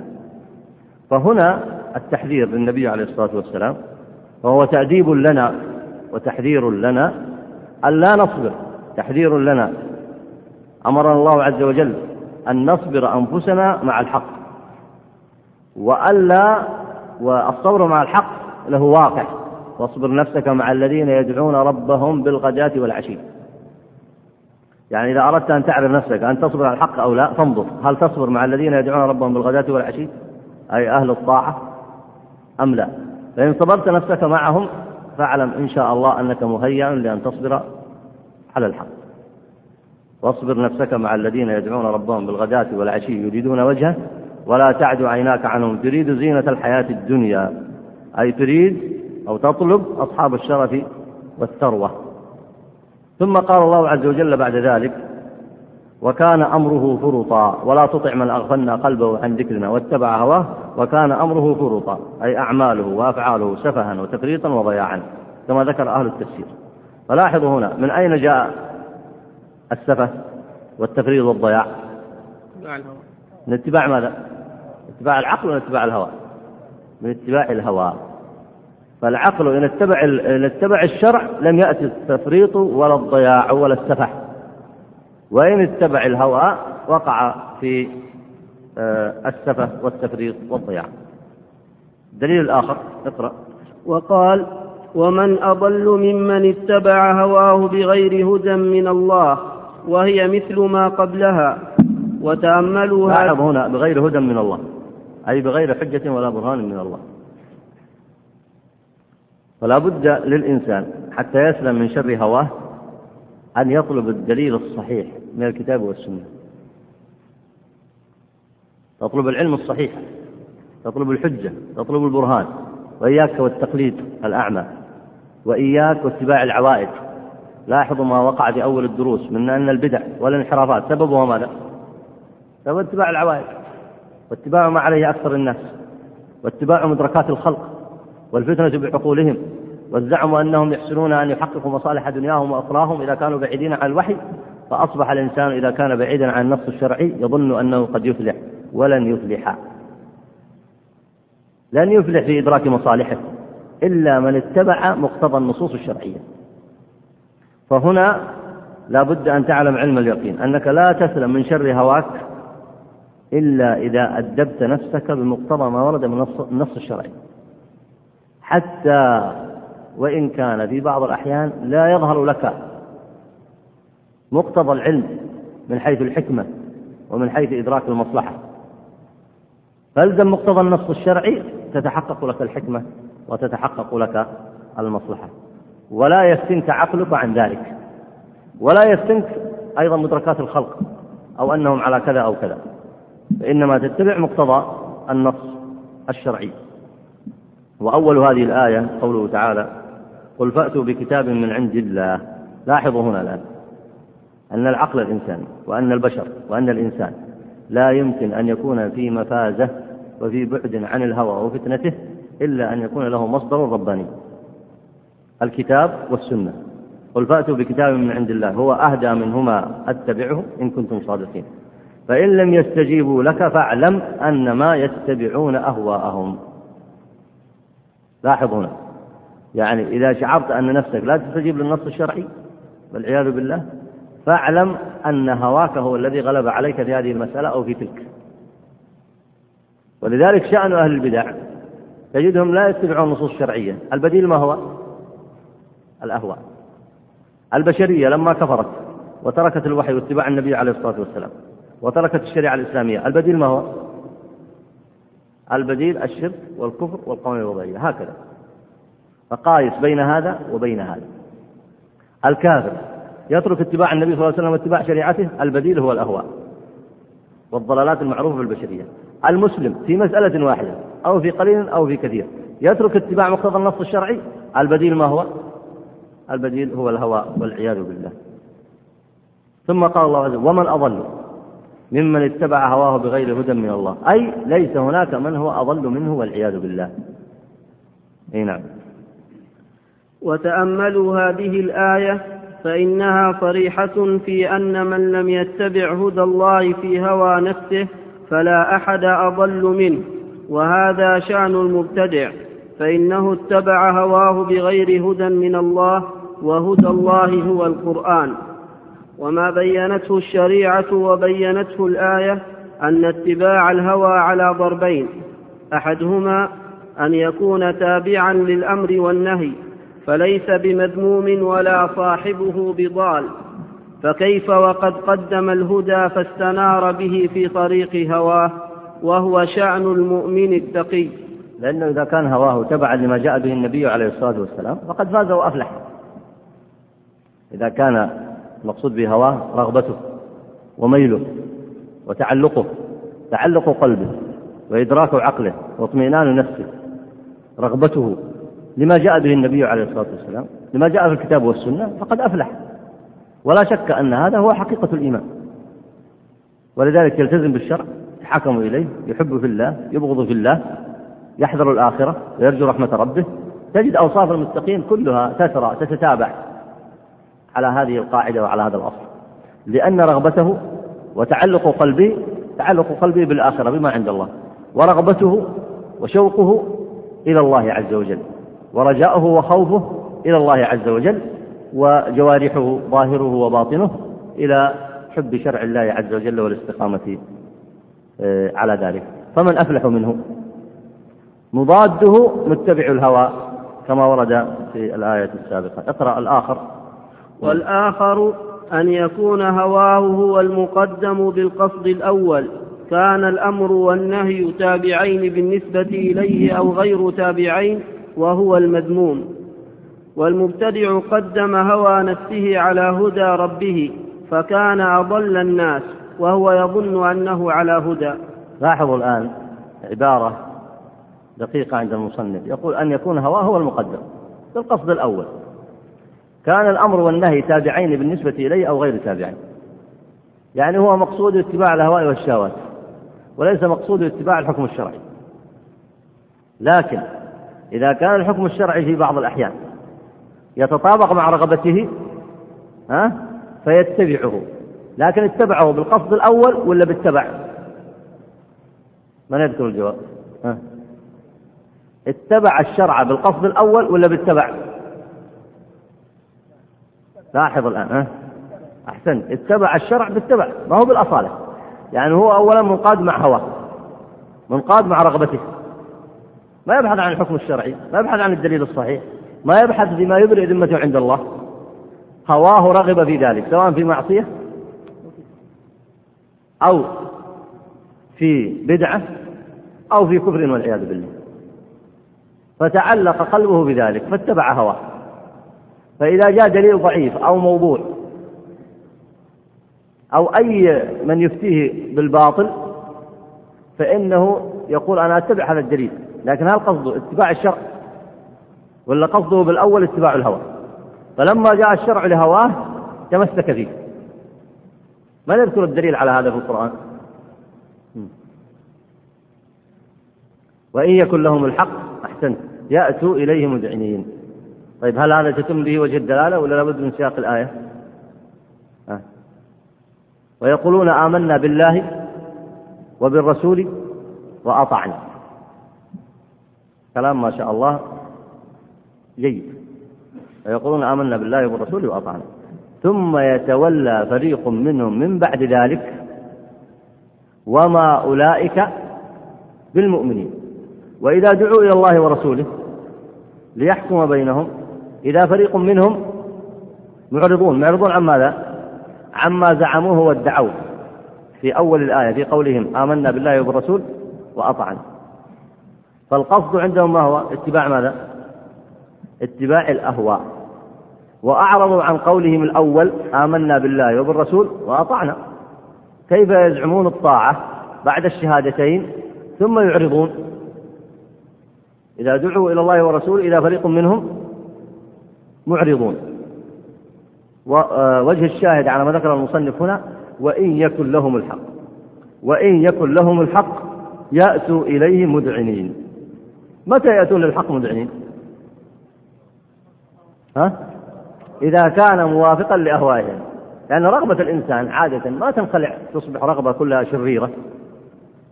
فهنا التحذير للنبي عليه الصلاة والسلام وهو تأديب لنا وتحذير لنا أن لا نصبر. تحذير لنا. أمرنا الله عز وجل أن نصبر أنفسنا مع الحق. وألا والصبر مع الحق له واقع. واصبر نفسك مع الذين يدعون ربهم بالغداة والعشي. يعني إذا أردت أن تعرف نفسك أن تصبر على الحق أو لا فانظر. هل تصبر مع الذين يدعون ربهم بالغداة والعشي؟ أي أهل الطاعة؟ أم لا؟ فإن صبرت نفسك معهم فاعلم إن شاء الله أنك مهيأ لأن تصبر على الحق. واصبر نفسك مع الذين يدعون ربهم بالغداة والعشي يريدون وجهه ولا تعد عيناك عنهم. تريد زينة الحياة الدنيا أي تريد أو تطلب أصحاب الشرف والثروة. ثم قال الله عز وجل بعد ذلك وكان أمره فرطا ولا تطع من أغفلنا قلبه عن ذكرنا واتبع هواه وكان أمره فرطا أي أعماله وأفعاله سفها وتفريطا وضياعا كما ذكر أهل التفسير. فلاحظوا هنا من أين جاء السفه والتفريط والضياع؟ من اتباع ماذا؟ اتباع العقل ولا اتباع الهوى؟ من اتباع الهوى. فالعقل إن اتبع إن اتبع الشرع لم يأتي التفريط ولا الضياع ولا السفح. وإن اتبع الهوى وقع في آه، السفه والتفريط والضياع. الدليل الآخر اقرأ. وقال ومن أضل ممن اتبع هواه بغير هدى من الله وهي مثل ما قبلها وتأملوا لاحظ هنا بغير هدى من الله. أي بغير حجة ولا برهان من الله. فلا بد للإنسان حتى يسلم من شر هواه أن يطلب الدليل الصحيح من الكتاب والسنة. تطلب العلم الصحيح تطلب الحجة تطلب البرهان وإياك والتقليد الأعمى وإياك واتباع العوائد. لاحظوا ما وقع في أول الدروس من أن البدع والانحرافات سببها ماذا؟ سبب اتباع العوائد واتباع ما عليه أكثر الناس واتباع مدركات الخلق. والفتنة بعقولهم والزعم أنهم يحسنون أن يحققوا مصالح دنياهم وأخراهم إذا كانوا بعيدين عن الوحي فأصبح الإنسان إذا كان بعيدا عن النص الشرعي يظن أنه قد يفلح ولن يفلح. لن يفلح في إدراك مصالحه إلا من اتبع مقتضى النصوص الشرعية. فهنا لا بد أن تعلم علم اليقين أنك لا تسلم من شر هواك إلا إذا أدبت نفسك بمقتضى ما ورد من النص الشرعي. حتى وإن كان في بعض الأحيان لا يظهر لك مقتضى العلم من حيث الحكمة ومن حيث إدراك المصلحة. فالزم مقتضى النص الشرعي تتحقق لك الحكمة وتتحقق لك المصلحة. ولا يفتنك عقلك عن ذلك. ولا يفتنك أيضا مدركات الخلق أو أنهم على كذا أو كذا. فإنما تتبع مقتضى النص الشرعي. وأول هذه الآية قوله تعالى قل فأتوا بكتاب من عند الله. لاحظوا هنا الآن أن العقل الإنساني وأن البشر وأن الإنسان لا يمكن أن يكون في مفازة وفي بعد عن الهوى وفتنته إلا أن يكون له مصدر رباني. الكتاب والسنة. قل فأتوا بكتاب من عند الله. هو أهدى منهما أتبعه إن كنتم صادقين. فإن لم يستجيبوا لك فاعلم أنما يتبعون أهواءهم. لاحظ هنا. يعني إذا شعرت أن نفسك لا تستجيب للنص الشرعي والعياذ بالله فاعلم أن هواك هو الذي غلب عليك في هذه المسألة أو في تلك. ولذلك شأن أهل البدع تجدهم لا يتبعون النصوص الشرعية البديل ما هو؟ الأهواء. البشرية لما كفرت وتركت الوحي واتباع النبي عليه الصلاة والسلام وتركت الشريعة الإسلامية البديل ما هو؟ البديل الشرك والكفر والقوانين الوضعية هكذا. فقايس بين هذا وبين هذا. الكافر يترك اتباع النبي صلى الله عليه وسلم واتباع شريعته البديل هو الأهواء والضلالات المعروفة بالبشرية المسلم في مسألة واحدة أو في قليل أو في كثير يترك اتباع مقتضى النص الشرعي البديل ما هو؟ البديل هو الهوى والعياذ بالله. ثم قال الله عز وجل ومن أضل ممن اتبع هواه بغير هدى من الله. أي ليس هناك من هو أضل منه والعياذ بالله. أي نعم. وتأملوا هذه الآية فإنها صريحة في أن من لم يتبع هدى الله في هوى نفسه فلا أحد أضل منه وهذا شأن المبتدع. فإنه اتبع هواه بغير هدى من الله وهدى الله هو القرآن. وما بينته الشريعة وبينته الآية أن اتباع الهوى على ضربين أحدهما أن يكون تابعا للأمر والنهي فليس بمذموم ولا صاحبه بضال فكيف وقد قدم الهدى فاستنار به في طريق هواه وهو شأن المؤمن التقي. لأنه إذا كان هواه تبعا لما جاء به النبي عليه الصلاة والسلام فقد فاز وأفلح. إذا كان المقصود بهواه رغبته وميله وتعلقه تعلق قلبه وإدراك عقله واطمئنان نفسه رغبته لما جاء به النبي عليه الصلاة والسلام لما جاء في الكتاب والسنة فقد أفلح. ولا شك أن هذا هو حقيقة الإيمان. ولذلك يلتزم بالشرع يحكم إليه يحب في الله يبغض في الله يحذر الآخرة ويرجو رحمة ربه. تجد أوصاف المتقين كلها تسرى تتتابع. على هذه القاعدة وعلى هذا الأصل. لأن رغبته وتعلق قلبه تعلق قلبه بالآخرة بما عند الله. ورغبته وشوقه إلى الله عز وجل. ورجاؤه وخوفه إلى الله عز وجل. وجوارحه ظاهره وباطنه إلى حب شرع الله عز وجل والاستقامة آه، على ذلك. فمن أفلح منه؟ مضاده متبع الهوى كما ورد في الآية السابقة. اقرأ الآخر. والآخر أن يكون هواه هو المقدم بالقصد الأول. كان الأمر والنهي تابعين بالنسبة إليه أو غير تابعين وهو المذموم. والمبتدع قدم هوى نفسه على هدى ربه فكان أضل الناس وهو يظن أنه على هدى. لاحظوا الآن عبارة دقيقة عند المصنف يقول أن يكون هواه هو المقدم بالقصد الأول. كان الأمر والنهي تابعين بالنسبة إليه أو غير تابعين. يعني هو مقصود اتباع الهواء والشهوات وليس مقصود اتباع الحكم الشرعي. لكن إذا كان الحكم الشرعي في بعض الأحيان يتطابق مع رغبته ها فيتبعه. لكن اتبعه بالقصد الأول ولا بالتبع؟ من يذكر الجواب؟ ها؟ اتبع الشرع بالقصد الأول ولا بالتبع؟ لاحظ الآن ها؟ أحسنت اتبع الشرع بالتبع ما هو بالأصالة. يعني هو أولا منقاد مع هواه. منقاد مع رغبته. ما يبحث عن الحكم الشرعي ما يبحث عن الدليل الصحيح ما يبحث بما يبرئ ذمته عند الله. هواه رغب في ذلك سواء في معصية أو في بدعة أو في كفر والعياذ بالله. فتعلق قلبه بذلك فاتبع هواه. فإذا جاء دليل ضعيف أو موضوع أو أي من يفتيه بالباطل فإنه يقول أنا أتبع هذا الدليل لكن هل قصده اتباع الشرع ولا قصده بالأول اتباع الهوى؟ فلما جاء الشرع لهواه تمسك فيه. ما نذكر الدليل على هذا في القرآن؟ وإن يكن لهم الحق أحسنت يأتوا إليه مذعنين. طيب هل هذا تتم به وجه الدلالة ولا لابد من سياق الآية؟ أه. ويقولون آمنا بالله وبالرسول وأطعنا. كلام ما شاء الله جيد. ويقولون آمنا بالله وبالرسول وأطعنا. ثم يتولى فريق منهم من بعد ذلك وما أولئك بالمؤمنين. وإذا دعوا إلى الله ورسوله ليحكم بينهم إذا فريق منهم معرضون معرضون عن ماذا؟ عما زعموه وادعوه في أول الآية في قولهم آمنا بالله وبالرسول وأطعنا فالقصد عندهم ما هو؟ اتباع ماذا؟ اتباع الأهواء وأعرضوا عن قولهم الأول آمنا بالله وبالرسول وأطعنا كيف يزعمون الطاعة بعد الشهادتين ثم يعرضون إذا دعوا إلى الله ورسوله إذا فريق منهم معرضون. ووجه الشاهد على ما ذكر المصنف هنا وإن يكن لهم الحق. وإن يكن لهم الحق يأتوا إليه مذعنين. متى يأتون للحق مذعنين؟ ها؟ إذا كان موافقا لأهوائهم. لأن رغبة الإنسان عادة ما تنخلع تصبح رغبة كلها شريرة.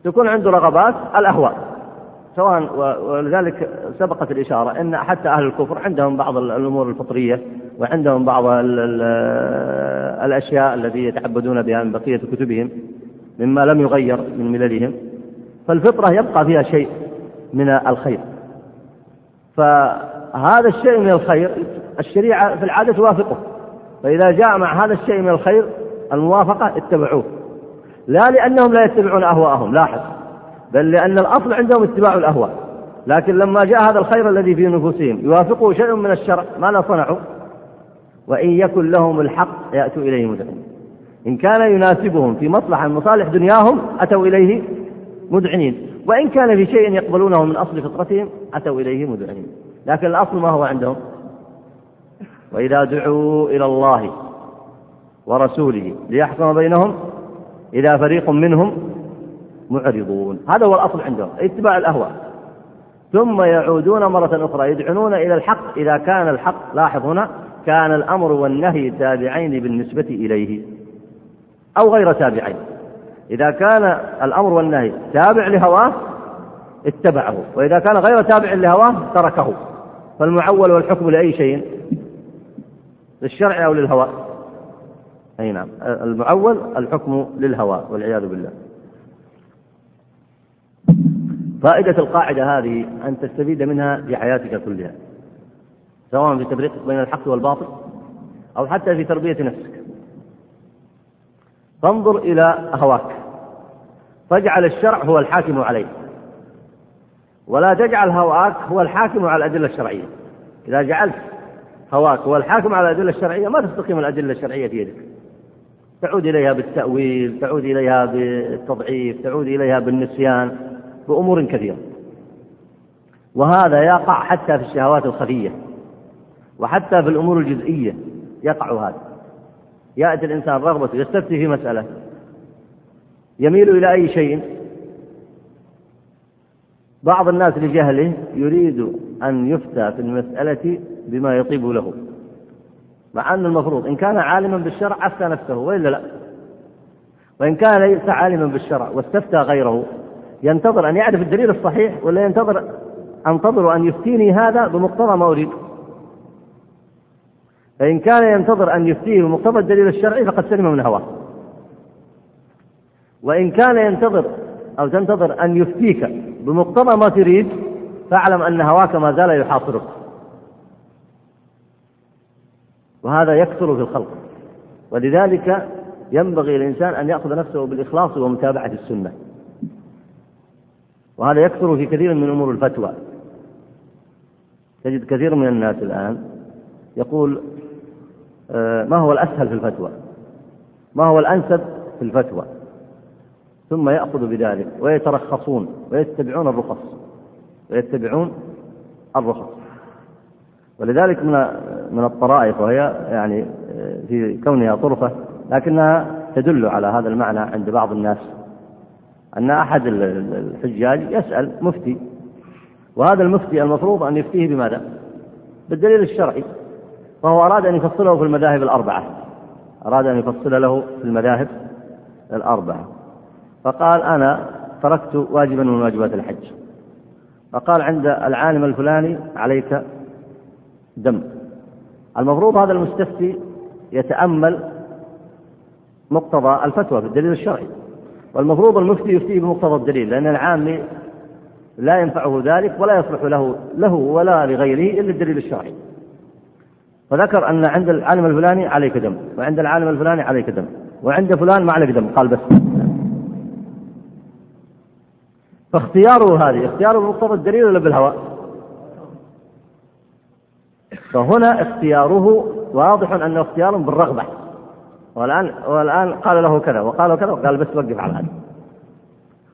تكون عنده رغبات الأهواء. سواء ولذلك سبقت الإشارة أن حتى أهل الكفر عندهم بعض الأمور الفطرية وعندهم بعض الأشياء التي يتعبدون بها من بقية كتبهم مما لم يغير من مللهم. فالفطرة يبقى فيها شيء من الخير. فهذا الشيء من الخير الشريعة في العادة توافقه. فإذا جاء مع هذا الشيء من الخير الموافقة اتبعوه. لا لأنهم لا يتبعون أهواءهم. لاحظ. بل لأن الأصل عندهم اتباع الأهواء. لكن لما جاء هذا الخير الذي في نفوسهم يوافقه شيء من الشرع ماذا صنعوا. وإن يكن لهم الحق يأتوا إليه مذعنين إن كان يناسبهم في مصلحة من مصالح دنياهم أتوا إليه مذعنين وإن كان في شيء يقبلونه من أصل فطرتهم أتوا إليه مذعنين لكن الأصل ما هو عندهم. وإذا دعوا إلى الله ورسوله ليحكم بينهم إذا فريق منهم معرضون. هذا هو الأصل عندهم اتباع الأهواء. ثم يعودون مرة أخرى يدعنون إلى الحق. إذا كان الحق لاحظ هنا كان الأمر والنهي تابعين بالنسبة إليه أو غير تابعين. إذا كان الأمر والنهي تابع لهواه اتبعه. وإذا كان غير تابع لهواه تركه. فالمعول والحكم لأي شيء؟ للشرع أو للهوى؟ أي نعم. المعول الحكم للهوى والعياذ بالله. فائدة القاعدة هذه أن تستفيد منها في حياتك كلها سواء في تفريقك بين الحق والباطل أو حتى في تربية نفسك. فانظر إلى هواك فاجعل الشرع هو الحاكم عليه ولا تجعل هواك هو الحاكم على الأدلة الشرعية. إذا جعلت هواك هو الحاكم على الأدلة الشرعية ما تستقيم الأدلة الشرعية في يدك. تعود إليها بالتأويل تعود إليها بالتضعيف تعود إليها بالنسيان. بأمور كثيرة. وهذا يقع حتى في الشهوات الخفية وحتى في الأمور الجزئية يقع هذا. يأتي الإنسان رغبته يستفتي في مسألة يميل إلى أي شيء. بعض الناس لجهله يريد أن يفتى في المسألة بما يطيب له مع أن المفروض إن كان عالما بالشرع أفتى نفسه وإلا لا؟ وإن كان ليس عالما بالشرع واستفتى غيره ينتظر أن يعرف الدليل الصحيح ولا ينتظر أنتظر أن يفتيني هذا بمقتضى ما أريد. فإن كان ينتظر أن يفتيه بمقتضى الدليل الشرعي فقد سلم من هواه. وإن كان ينتظر أو تنتظر أن يفتيك بمقتضى ما تريد فاعلم أن هواك ما زال يحاصرك. وهذا يكثر في الخلق. ولذلك ينبغي للإنسان أن يأخذ نفسه بالإخلاص ومتابعة السنة. وهذا يكثر في كثير من أمور الفتوى. تجد كثير من الناس الآن يقول آه، ما هو الأسهل في الفتوى؟ ما هو الأنسب في الفتوى؟ ثم يأخذ بذلك ويترخصون ويتبعون الرخص ويتبعون الرخص. ولذلك من من الطرائف وهي يعني في كونها طرفة لكنها تدل على هذا المعنى عند بعض الناس. أن أحد الحجاج يسأل مفتي وهذا المفتي المفروض أن يفتيه بماذا؟ بالدليل الشرعي فهو أراد أن يفصله في المذاهب الأربعة أراد أن يفصل له في المذاهب الأربعة. فقال أنا تركت واجبا من واجبات الحج. فقال عند العالم الفلاني عليك دم. المفروض هذا المستفتي يتأمل مقتضى الفتوى في الدليل الشرعي. والمفروض المفتي يفتي بمقتضى الدليل لأن العام لا ينفعه ذلك ولا يصلح له له ولا لغيره إلا الدليل الشرعي. فذكر أن عند العالم الفلاني عليك دم وعند العالم الفلاني عليك دم وعند فلان ما عليك دم قال بس. فاختياره هذه اختياره بمقتضى الدليل ولا بالهوى؟ فهنا اختياره واضح أنه اختيار بالرغبة. والآن والآن قال له كذا وقال له كذا وقال بس وقف على هذا.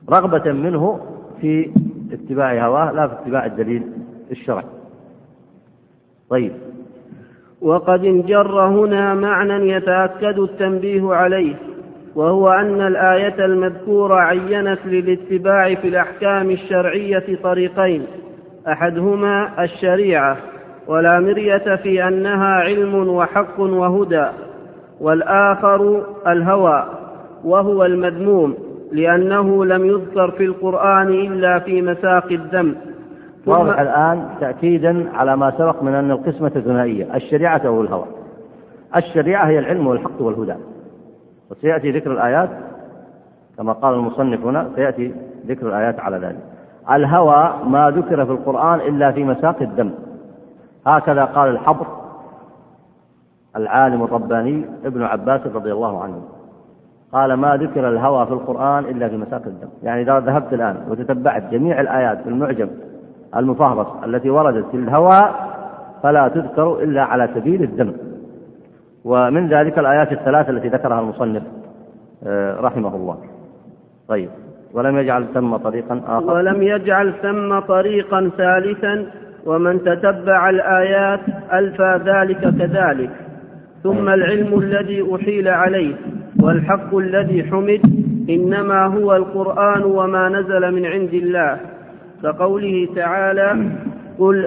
رغبة منه في اتباع هواه لا في اتباع الدليل الشرعي طيب. وقد انجر هنا معنى يتأكد التنبيه عليه وهو أن الآية المذكورة عينت للاتباع في الأحكام الشرعية طريقين أحدهما الشريعة ولا مرية في أنها علم وحق وهدى. والآخر الهوى وهو المذموم لأنه لم يذكر في القرآن إلا في مساق الذم واضح الآن تأكيدا على ما سبق من أن القسمة ثنائية الشريعة أو الهوى. الشريعة هي العلم والحق والهدى. وسيأتي ذكر الآيات كما قال المصنف هنا سيأتي ذكر الآيات على ذلك. الهوى ما ذكر في القرآن إلا في مساق الدم. هكذا قال الحبر العالم الرباني ابن عباس رضي الله عنه. قال ما ذكر الهوى في القرآن إلا في مساق الدم. يعني إذا ذهبت الآن وتتبعت جميع الآيات في المعجم المفهرس التي وردت في الهوى فلا تذكر إلا على سبيل الدم. ومن ذلك الآيات الثلاث التي ذكرها المصنف آه، رحمه الله. طيب ولم يجعل ثم طريقا آخر. ولم يجعل ثم طريقا ثالثا ومن تتبع الآيات ألفى ذلك كذلك. ثم العلم الذي أحيل عليه والحق الذي حمد إنما هو القرآن وما نزل من عند الله كقوله تعالى قل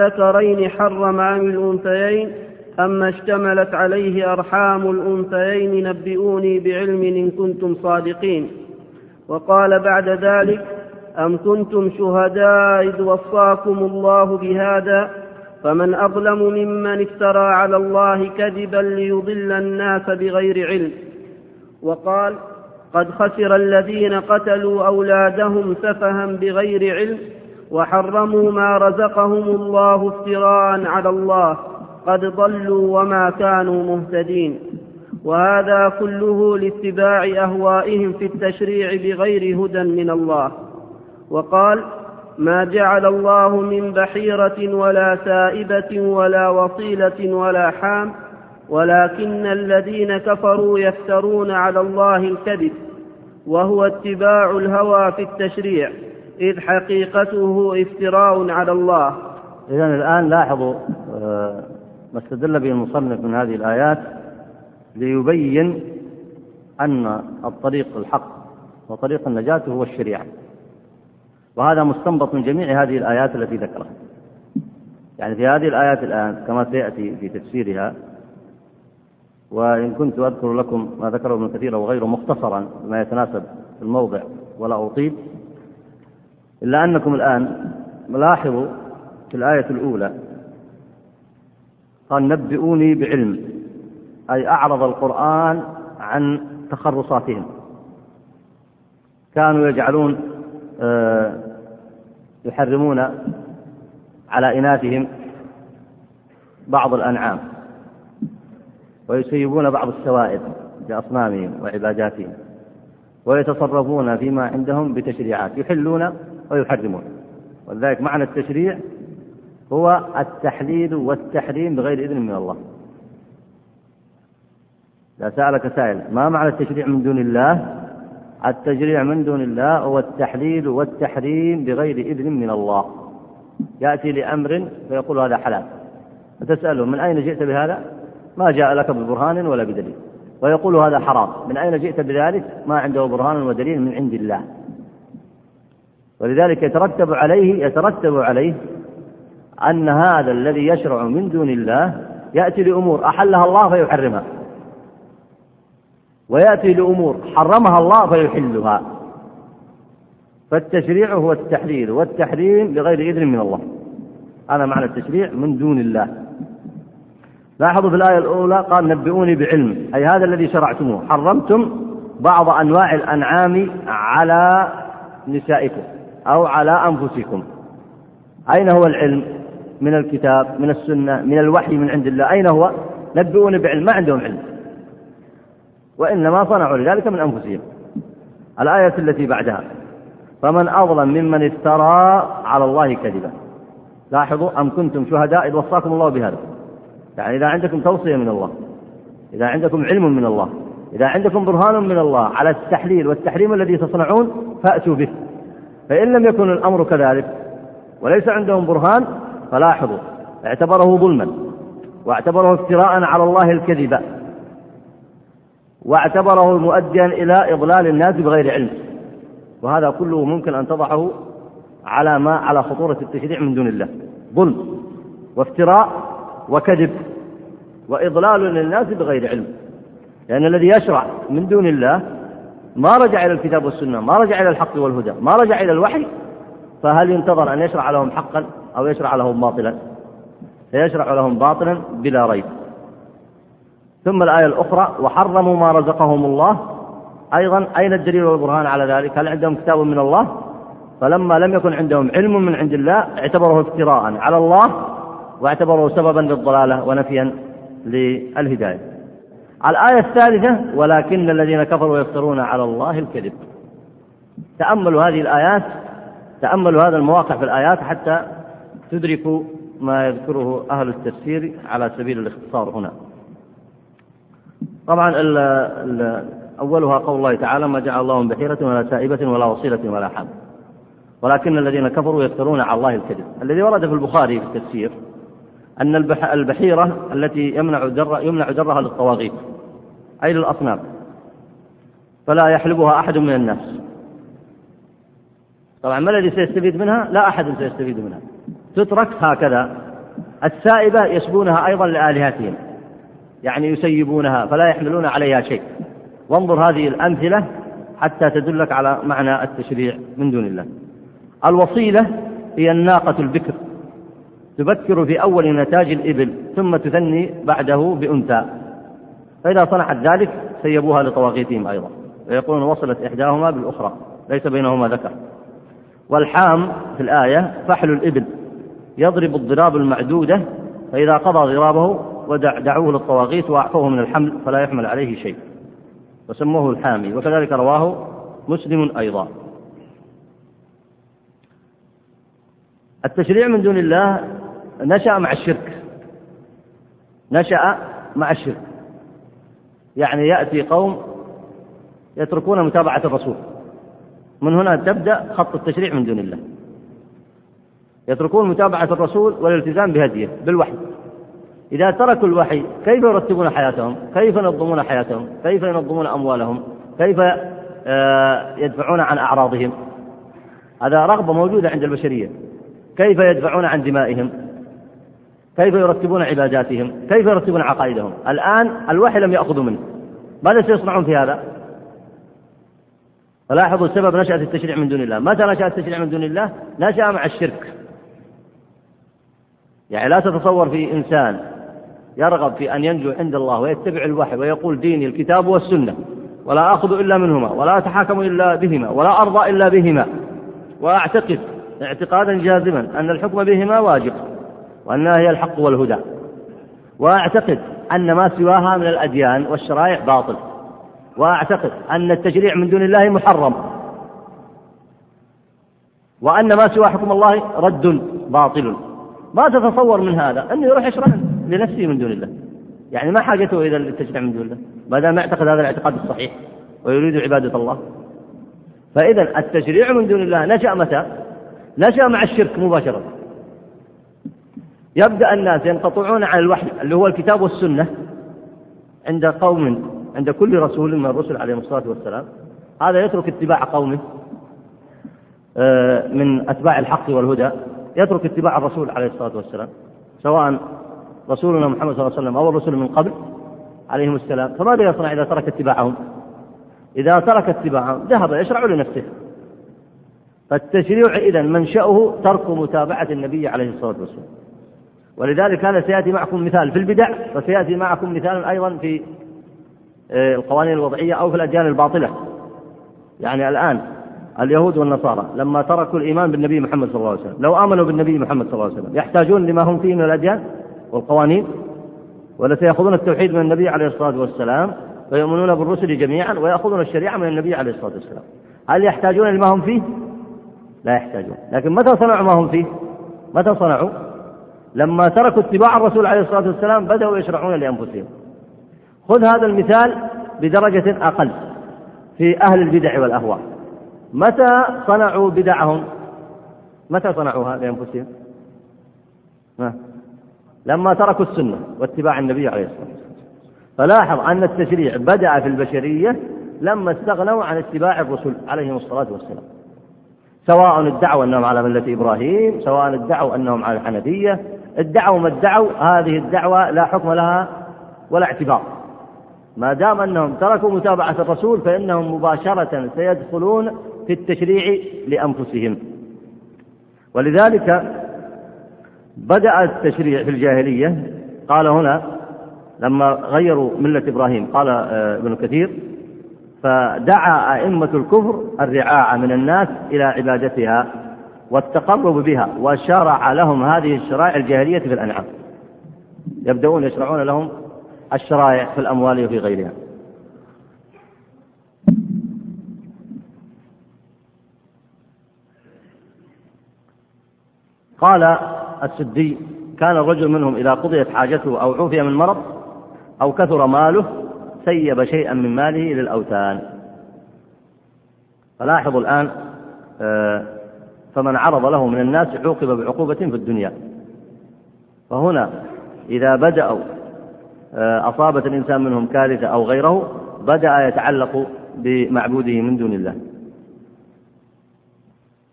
آذكرين حرم عن الأنثيين أما اشتملت عليه أرحام الأنثيين نبئوني بعلم إن كنتم صادقين وقال بعد ذلك أم كنتم شهداء إذ وصاكم الله بهذا فمن أظلم ممن افترى على الله كذبا ليضل الناس بغير علم. وقال قد خسر الذين قتلوا أولادهم سفها بغير علم وحرموا ما رزقهم الله افتراء على الله. قد ضلوا وما كانوا مهتدين. وهذا كله لاتباع أهوائهم في التشريع بغير هدى من الله. وقال ما جعل الله من بحيرة ولا سائبة ولا وصيلة ولا حام ولكن الذين كفروا يفترون على الله الكذب وهو اتباع الهوى في التشريع إذ حقيقته افتراء على الله. إذا الآن لاحظوا آه، ما استدل به المصنف من هذه الآيات ليبين أن الطريق الحق وطريق النجاة هو الشريعة. وهذا مستنبط من جميع هذه الآيات التي ذكرها. يعني في هذه الآيات الآن كما سيأتي في تفسيرها وإن كنت أذكر لكم ما ذكره ابن كثير وغيره مختصرا بما يتناسب في الموضع ولا أطيل إلا أنكم الآن ملاحظوا في الآية الأولى قال نبئوني بعلم. أي أعرض القرآن عن تخرصاتهم. كانوا يجعلون آه، يحرمون على إناثهم بعض الأنعام ويسيبون بعض السوائد بأصنامهم وعباداتهم ويتصرفون فيما عندهم بتشريعات يحلون ويحرمون. ولذلك معنى التشريع هو التحليل والتحريم بغير إذن من الله. إذا سألك سائل ما معنى التشريع من دون الله؟ التشريع من دون الله هو التحليل والتحريم بغير إذن من الله. يأتي لأمر فيقول هذا حلال. فتسأله من أين جئت بهذا؟ ما جاء لك ببرهان ولا بدليل. ويقول هذا حرام. من أين جئت بذلك؟ ما عنده برهان ودليل من عند الله. ولذلك يترتب عليه يترتب عليه أن هذا الذي يشرع من دون الله يأتي لأمور أحلها الله فيحرمها. ويأتي لأمور حرمها الله فيحلها. فالتشريع هو التحليل والتحريم بغير إذن من الله. هذا معنى التشريع من دون الله. لاحظوا في الآية الأولى قال نبئوني بعلم. أي هذا الذي شرعتموه. حرمتم بعض أنواع الأنعام على نسائكم أو على أنفسكم. أين هو العلم؟ من الكتاب من السنة من الوحي من عند الله. أين هو؟ نبئوني بعلم. ما عندهم علم. وإنما صنعوا لذلك من أنفسهم. الآية التي بعدها. فمن أظلم ممن افترى على الله كذبا. لاحظوا أم كنتم شهداء إذ وصاكم الله بهذا. يعني إذا عندكم توصية من الله إذا عندكم علم من الله إذا عندكم برهان من الله على التحليل والتحريم الذي تصنعون فأتوا به. فإن لم يكن الأمر كذلك وليس عندهم برهان فلاحظوا اعتبره ظلما واعتبره افتراء على الله الكذب. واعتبره مؤديا إلى إضلال الناس بغير علم. وهذا كله ممكن أن تضعه على ما على خطورة التشريع من دون الله. ظلم وافتراء وكذب وإضلال للناس بغير علم. لأن الذي يشرع من دون الله ما رجع إلى الكتاب والسنة ما رجع إلى الحق والهدى ما رجع إلى الوحي فهل ينتظر أن يشرع لهم حقا أو يشرع لهم باطلا؟ فيشرع لهم باطلا بلا ريب. ثم الآية الأخرى وحرموا ما رزقهم الله. أيضا أين الدليل والبرهان على ذلك؟ هل عندهم كتاب من الله؟ فلما لم يكن عندهم علم من عند الله اعتبره افتراء على الله واعتبره سببا للضلالة ونفيا للهداية. الآية الثالثة ولكن الذين كفروا يفترون على الله الكذب. تأملوا هذه الآيات تأملوا هذا المواقع في الآيات حتى تدركوا ما يذكره أهل التفسير على سبيل الاختصار هنا. طبعا ال أولها قول الله تعالى ما جعل الله من بحيرة ولا سائبة ولا وصيلة ولا حام ولكن الذين كفروا يفترون على الله الكذب. الذي ورد في البخاري في التفسير أن البحيرة التي يمنع در يمنع درها للطواغيت أي للأصنام فلا يحلبها أحد من الناس. طبعا ما الذي سيستفيد منها؟ لا أحد سيستفيد منها. تترك هكذا. السائبة يسبونها أيضا لآلهتهم. يعني يسيبونها فلا يحملون عليها شيء. وانظر هذه الأمثلة حتى تدلك على معنى التشريع من دون الله. الوصيلة هي الناقة البكر. تبكر في أول نتاج الإبل ثم تثني بعده بأنثى. فإذا صنعت ذلك سيبوها لطواغيتهم أيضا. ويقولون وصلت إحداهما بالأخرى ليس بينهما ذكر. والحام في الآية فحل الإبل. يضرب الضراب المعدودة فإذا قضى ضرابه ودعوه للطواغيت وأعفوه من الحمل فلا يحمل عليه شيء. وسموه الحامي وكذلك رواه مسلم أيضا. التشريع من دون الله نشأ مع الشرك. نشأ مع الشرك. يعني يأتي قوم يتركون متابعة الرسول. من هنا تبدأ خط التشريع من دون الله. يتركون متابعة الرسول والالتزام بهديه بالوحي. إذا تركوا الوحي كيف يرتبون حياتهم؟ كيف ينظمون حياتهم؟ كيف ينظمون أموالهم؟ كيف آه، يدفعون عن أعراضهم؟ هذا رغبة موجودة عند البشرية. كيف يدفعون عن دمائهم؟ كيف يرتبون عباداتهم؟ كيف يرتبون عقائدهم؟ الآن الوحي لم يأخذوا منه. ماذا سيصنعون في هذا؟ فلاحظوا سبب نشأة التشريع من دون الله. متى نشأ التشريع من دون الله؟ نشأ مع الشرك. يعني لا تتصور في إنسان يرغب في أن ينجو عند الله ويتبع الوحي ويقول ديني الكتاب والسنة ولا آخذ إلا منهما ولا أتحاكم إلا بهما ولا أرضى إلا بهما. وأعتقد اعتقادا جازما أن الحكم بهما واجب وأنها هي الحق والهدى. وأعتقد أن ما سواها من الأديان والشرائع باطل. وأعتقد أن التشريع من دون الله محرم. وأن ما سوى حكم الله رد باطل. ما تتصور من هذا؟ أنه يروح يشرح. لنفسه من دون الله. يعني ما حاجته إلى التشريع من دون الله. ما دام يعتقد هذا الاعتقاد الصحيح ويريد عبادة الله. فإذا التشريع من دون الله نشأ متى؟ نشأ مع الشرك مباشرة. يبدأ الناس ينقطعون عن الوحي اللي هو الكتاب والسنة. عند قوم عند كل رسول من الرسل عليهم الصلاة والسلام. هذا يترك اتباع قومه آه، من أتباع الحق والهدى. يترك اتباع الرسول عليه الصلاة والسلام. سواء رسولنا محمد صلى الله عليه وسلم أو الرسل من قبل عليهم السلام فماذا يصنع إذا ترك اتباعهم؟ إذا ترك اتباعهم ذهب يشرع لنفسه. فالتشريع إذا منشأه ترك متابعة النبي عليه الصلاة والسلام. ولذلك هذا سيأتي معكم مثال في البدع وسيأتي معكم مثال أيضا في آه، القوانين الوضعية أو في الأديان الباطلة. يعني الآن اليهود والنصارى لما تركوا الإيمان بالنبي محمد صلى الله عليه وسلم لو آمنوا بالنبي محمد صلى الله عليه وسلم يحتاجون لما هم فيه من الأديان؟ والقوانين ولا سيأخذون التوحيد من النبي عليه الصلاة والسلام ويؤمنون بالرسل جميعا ويأخذون الشريعة من النبي عليه الصلاة والسلام. هل يحتاجون لما هم فيه؟ لا يحتاجون. لكن متى صنعوا ما هم فيه؟ متى صنعوا؟ لما تركوا اتباع الرسول عليه الصلاة والسلام بدأوا يشرعون لأنفسهم. خذ هذا المثال بدرجة أقل في أهل البدع والأهواء. متى صنعوا بدعهم؟ متى صنعوها لأنفسهم؟ لما تركوا السنة واتباع النبي عليه الصلاة والسلام. فلاحظ أن التشريع بدأ في البشرية لما استغنوا عن اتباع الرسل عليهم الصلاة والسلام. سواء ادعوا أنهم على ملة إبراهيم سواء ادعوا أنهم على الحنفية ادعوا ما ادعوا هذه الدعوة لا حكم لها ولا اعتبار. ما دام أنهم تركوا متابعة الرسول فإنهم مباشرة سيدخلون في التشريع لأنفسهم. ولذلك بدأ التشريع في الجاهلية. قال هنا لما غيروا ملة إبراهيم قال آه، ابن كثير فدعا أئمة الكفر الرعاع من الناس إلى عبادتها والتقرب بها وشرع لهم هذه الشرائع الجاهلية في الأنعام. يبدأون يشرعون لهم الشرائع في الأموال وفي غيرها. قال السدي. كان الرجل منهم إذا قضيت حاجته أو عوفي من مرض أو كثر ماله سيب شيئا من ماله للأوثان. فلاحظوا الآن آه، فمن عرض له من الناس عوقب بعقوبة في الدنيا. فهنا إذا بدأوا آه، أصابت الإنسان منهم كارثة أو غيره بدأ يتعلق بمعبوده من دون الله.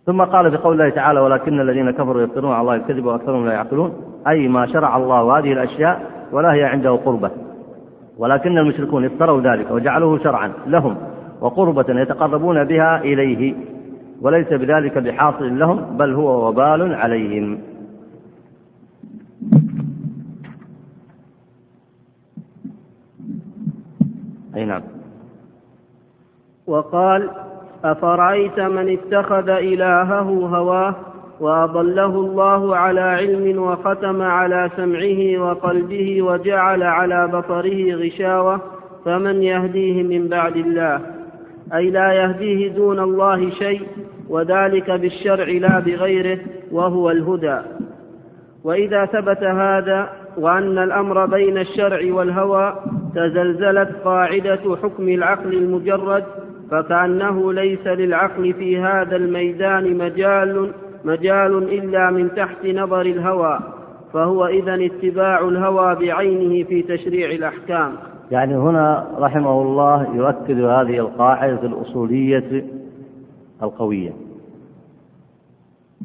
ثم قال في قول الله تعالى ولكن الذين كفروا يفترون على الله الكذب وأكثرهم لا يعقلون. أي ما شرع الله هذه الأشياء ولا هي عنده قربة. ولكن المشركون افتروا ذلك وجعلوه شرعا لهم وقربة يتقربون بها إليه. وليس بذلك بحاصل لهم بل هو وبال عليهم. أي نعم. وقال أفرأيت من اتخذ إلهه هواه وأضله الله على علم وختم على سمعه وقلبه وجعل على بصره غشاوة فمن يهديه من بعد الله؟ أي لا يهديه دون الله شيء وذلك بالشرع لا بغيره وهو الهدى. وإذا ثبت هذا وأن الأمر بين الشرع والهوى تزلزلت قاعدة حكم العقل المجرد فكأنه ليس للعقل في هذا الميدان مجال مجال إلا من تحت نظر الهوى فهو إذا اتباع الهوى بعينه في تشريع الأحكام. يعني هنا رحمه الله يؤكد هذه القاعدة الأصولية القوية.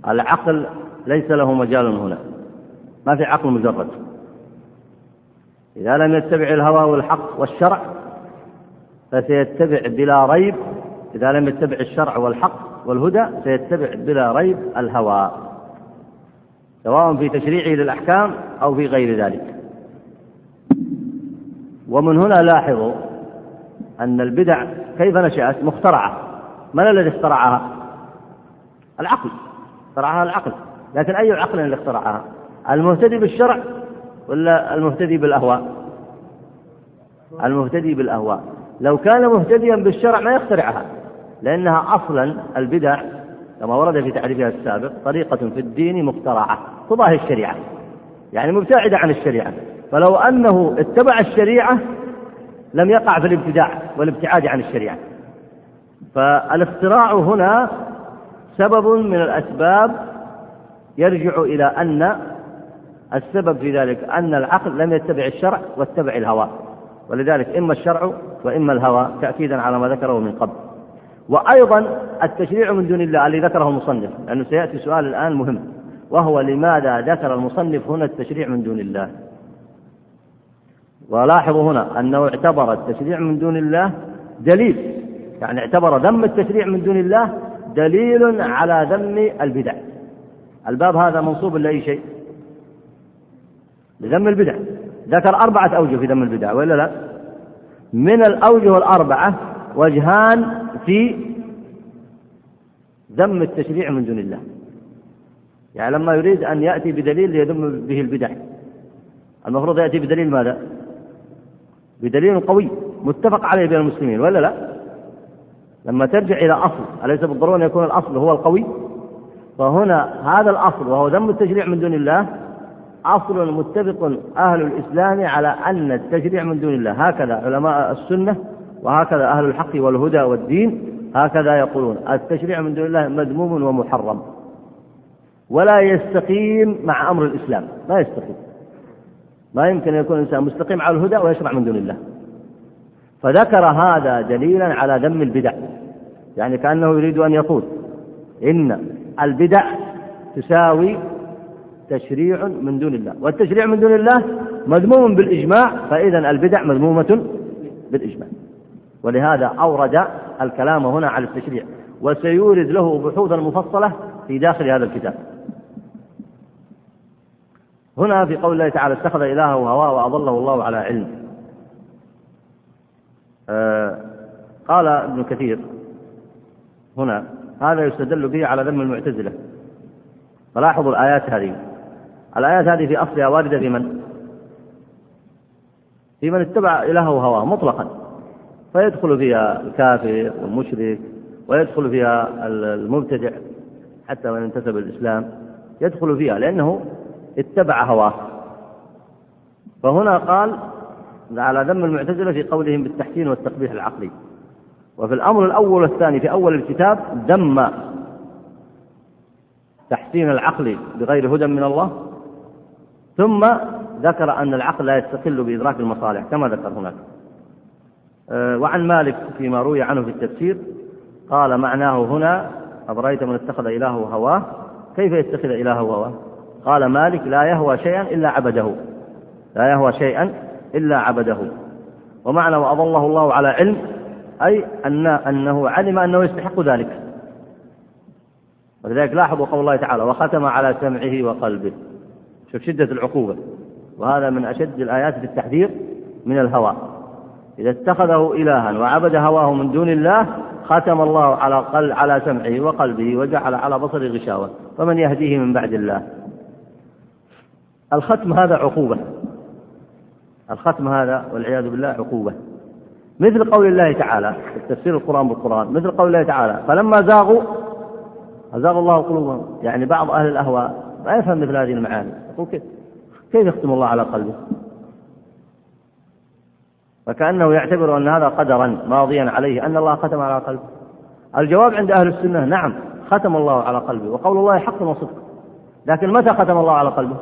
العقل ليس له مجال هنا ما في عقل مجرد. إذا لم يتبع الهوى والحق والشرع فسيتبع بلا ريب إذا لم يتبع الشرع والحق والهدى سيتبع بلا ريب الهوى سواء في تشريعه للأحكام أو في غير ذلك. ومن هنا لاحظوا أن البدع كيف نشأت؟ مخترعة. من الذي اخترعها؟ العقل. اخترعها العقل. لكن أي عقل اللي اخترعها؟ المهتدي بالشرع ولا المهتدي بالأهواء؟ المهتدي بالأهواء. لو كان مهتديا بالشرع ما يخترعها لأنها أصلا البدع كما ورد في تعريفها السابق طريقة في الدين مخترعة تضاهي الشريعة يعني مبتعدة عن الشريعة. فلو أنه اتبع الشريعة لم يقع في الابتداع والابتعاد عن الشريعة. فالاختراع هنا سبب من الأسباب يرجع إلى أن السبب في ذلك أن العقل لم يتبع الشرع واتبع الهوى. ولذلك إما الشرع وإما الهوى تأكيدا على ما ذكره من قبل. وأيضا التشريع من دون الله الذي ذكره المصنف لأنه سيأتي سؤال الآن مهم. وهو لماذا ذكر المصنف هنا التشريع من دون الله؟ ولاحظوا هنا أنه اعتبر التشريع من دون الله دليل. يعني اعتبر ذم التشريع من دون الله دليل على ذم البدع. الباب هذا منصوب لأي شيء؟ لذم البدع. ذكر أربعة أوجه في ذم البدع وإلا لا من الأوجه الأربعة وجهان في ذم التشريع من دون الله يعني لما يريد أن يأتي بدليل يذم به البدع المفروض يأتي بدليل ماذا؟ بدليل قوي متفق عليه بين المسلمين ولا لا؟ لما ترجع إلى أصل أليس بالضرورة أن يكون الأصل هو القوي؟ فهنا هذا الأصل وهو ذم التشريع من دون الله أصل متفق أهل الإسلام على أن التشريع من دون الله. هكذا علماء السنة وهكذا أهل الحق والهدى والدين هكذا يقولون. التشريع من دون الله مذموم ومحرم. ولا يستقيم مع أمر الإسلام. ما يستقيم. ما يمكن أن يكون الإنسان مستقيم على الهدى ويشرع من دون الله. فذكر هذا دليلا على ذم البدع. يعني كأنه يريد أن يقول إن البدع تساوي تشريع من دون الله. والتشريع من دون الله مذموم بالإجماع فإذا البدع مذمومة بالإجماع. ولهذا أورد الكلام هنا على التشريع. وسيورد له بحوثا مفصلة في داخل هذا الكتاب. هنا في قول الله تعالى اتخذ إلهه هواه وأضله الله على علم. آه قال ابن كثير هنا هذا يستدل به على ذم المعتزلة. فلاحظوا الآيات هذه. الآيات هذه في أصلها واردة في من؟ في من اتبع إلهه هواه مطلقا. فيدخل فيها الكافر والمشرك ويدخل فيها المبتدع حتى من انتسب الإسلام. يدخل فيها لأنه اتبع هواه. فهنا قال على ذم المعتزلة في قولهم بالتحسين والتقبيح العقلي. وفي الأمر الأول والثاني في أول الكتاب ذم تحسين العقل بغير هدى من الله. ثم ذكر أن العقل لا يستقل بإدراك المصالح كما ذكر هناك. آه، وعن مالك فيما روي عنه في التفسير قال معناه هنا أفرأيت من اتخذ إلهه هواه؟ كيف يتخذ إلهه هواه؟ قال مالك لا يهوى شيئا إلا عبده. لا يهوى شيئا إلا عبده. ومعنى وأضله الله على علم أي أن أنه علم أنه يستحق ذلك. ولذلك لاحظوا قول الله تعالى وختم على سمعه وقلبه. شوف شدة العقوبة وهذا من أشد الآيات في التحذير من الهوى. إذا اتخذه إلها وعبد هواه من دون الله ختم الله على قل على سمعه وقلبه وجعل على بصره غشاوة. فمن يهديه من بعد الله؟ الختم هذا عقوبة. الختم هذا والعياذ بالله عقوبة. مثل قول الله تعالى في تفسير القرآن بالقرآن مثل قول الله تعالى فلما زاغوا أزاغ الله قلوبهم. يعني بعض أهل الأهواء ما يفهم مثل هذه المعاني. يقول كيف يختم الله على قلبه؟ فكأنه يعتبر أن هذا قدرا ماضيا عليه أن الله ختم على قلبه. الجواب عند أهل السنة نعم ختم الله على قلبه وقول الله حق وصدق. لكن متى ختم الله على قلبه؟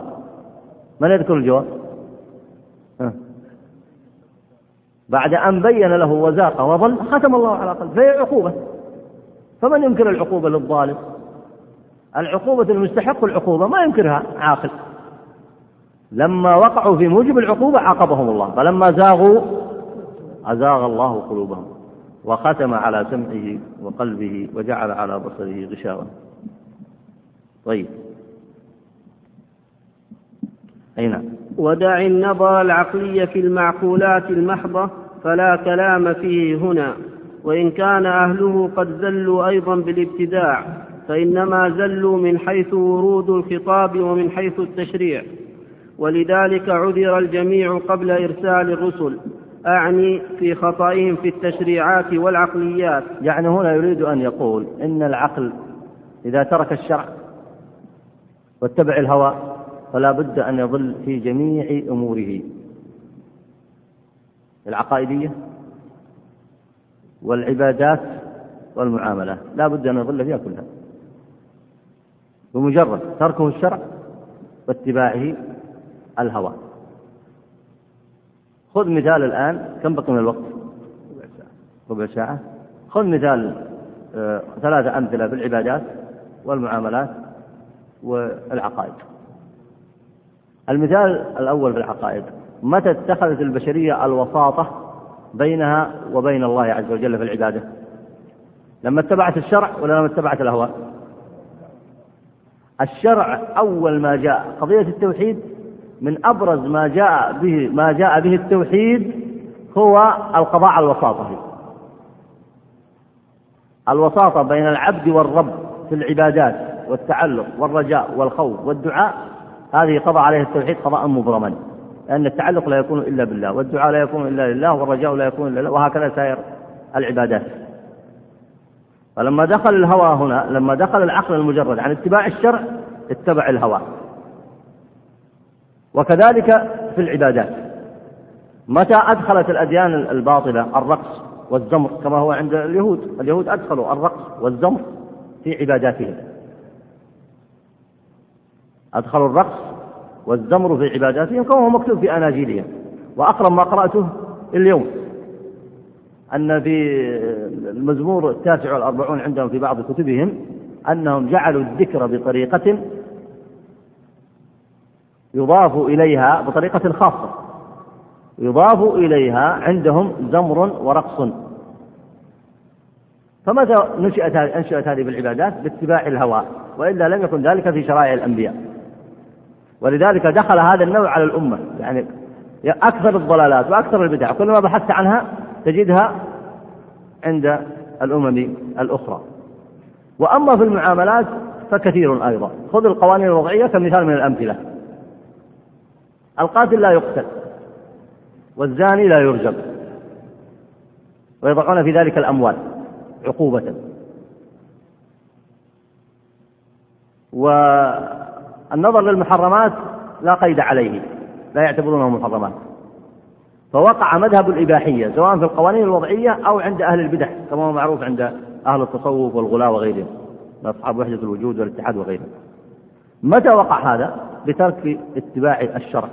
من يذكر الجواب. بعد أن بين له وزاق وظل ختم الله على قلبه فهي عقوبة. فمن ينكر العقوبة للظالم؟ العقوبة المستحق العقوبة ما ينكرها عاقل. لما وقعوا في موجب العقوبة عاقبهم الله. فلما زاغوا أزاغ الله قلوبهم وختم على سمعه وقلبه وجعل على بصره غشاوة. طيب. أي نعم ودع النظر العقلي في المعقولات المحضة فلا كلام فيه هنا. وإن كان أهله قد زلوا أيضا بالابتداع فإنما زلوا من حيث ورود الخطاب ومن حيث التشريع. ولذلك عذر الجميع قبل إرسال الرسل أعني في خطئهم في التشريعات والعقليات. يعني هنا يريد أن يقول إن العقل إذا ترك الشرع واتبع الهوى فلا بد أن يضل في جميع أموره. العقائدية والعبادات والمعاملات لا بد أن يضل فيها كلها. بمجرد تركه الشرع واتباعه الهوى خذ مثال الآن كم بقي من الوقت؟ ربع ساعة. خذ مثال آه ثلاثة أمثلة في العبادات والمعاملات والعقائد. المثال الأول في العقائد متى اتخذت البشرية الوساطة بينها وبين الله عز وجل في العبادة؟ لما اتبعت الشرع ولا لما اتبعت الأهواء الشرع أول ما جاء. قضية التوحيد من أبرز ما جاء به ما جاء به التوحيد هو القضاء على الوساطة. الوساطة بين العبد والرب في العبادات والتعلق والرجاء والخوف والدعاء هذه قضى عليها التوحيد قضاء مبرما لأن التعلق لا يكون إلا بالله والدعاء لا يكون إلا لله والرجاء لا يكون إلا لله وهكذا سائر العبادات. فلما دخل الهوى هنا لما دخل العقل المجرد عن اتباع الشرع اتبع الهوى. وكذلك في العبادات. متى أدخلت الأديان الباطلة؟ الرقص والزمر كما هو عند اليهود. اليهود أدخلوا الرقص والزمر في عباداتهم. أدخلوا الرقص والزمر في عباداتهم كما هو مكتوب في أناجيلهم وأقرب ما قرأته اليوم أن في المزمور التاسع والأربعون عندهم في بعض كتبهم أنهم جعلوا الذكر بطريقة يضاف إليها بطريقة خاصة. يضاف إليها عندهم زمر ورقص. فمتى نشأت أنشأت هذه بالعبادات؟ باتباع الهوى وإلا لم يكن ذلك في شرائع الأنبياء. ولذلك دخل هذا النوع على الأمة. يعني أكثر الضلالات وأكثر البدع كلما بحثت عنها تجدها عند الأمم الأخرى. وأما في المعاملات فكثير أيضا. خذ القوانين الوضعية كمثال من الأمثلة. القاتل لا يقتل والزاني لا يرجم ويضعون في ذلك الأموال عقوبة. والنظر للمحرمات لا قيد عليه لا يعتبرونه محرمات. فوقع مذهب الإباحية سواء في القوانين الوضعية أو عند أهل البدع كما هو معروف عند أهل التصوف والغلاة وغيرهم أصحاب وحدة الوجود والاتحاد وغيرهم. متى وقع هذا؟ بترك اتباع الشرع.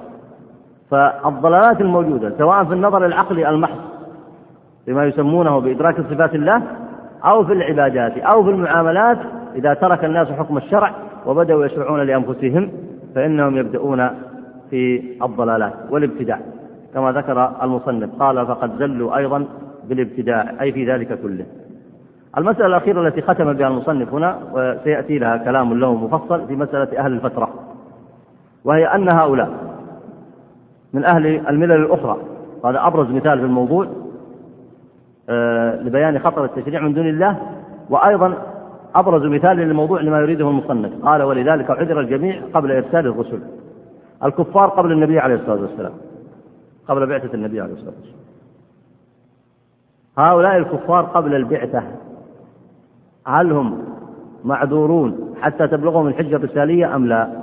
فالضلالات الموجودة سواء في النظر العقلي المحض بما يسمونه بإدراك صفات الله أو في العبادات أو في المعاملات إذا ترك الناس حكم الشرع وبدأوا يشرعون لأنفسهم فإنهم يبدأون في الضلالات والابتداع كما ذكر المصنف. قال فقد زلوا أيضا بالابتداع أي في ذلك كله. المسألة الأخيرة التي ختم بها المصنف هنا وسيأتي لها كلام له مفصل في مسألة أهل الفترة وهي أن هؤلاء من أهل الملل الأخرى. هذا أبرز مثال في الموضوع آه، لبيان خطر التشريع من دون الله. وأيضا أبرز مثال للموضوع لما يريده المصنف. قال ولذلك عذر الجميع قبل إرسال الرسل. الكفار قبل النبي عليه الصلاة والسلام. قبل بعثة النبي عليه الصلاة والسلام. هؤلاء الكفار قبل البعثة. هل هم معذورون حتى تبلغهم الحجة الرسالية أم لا؟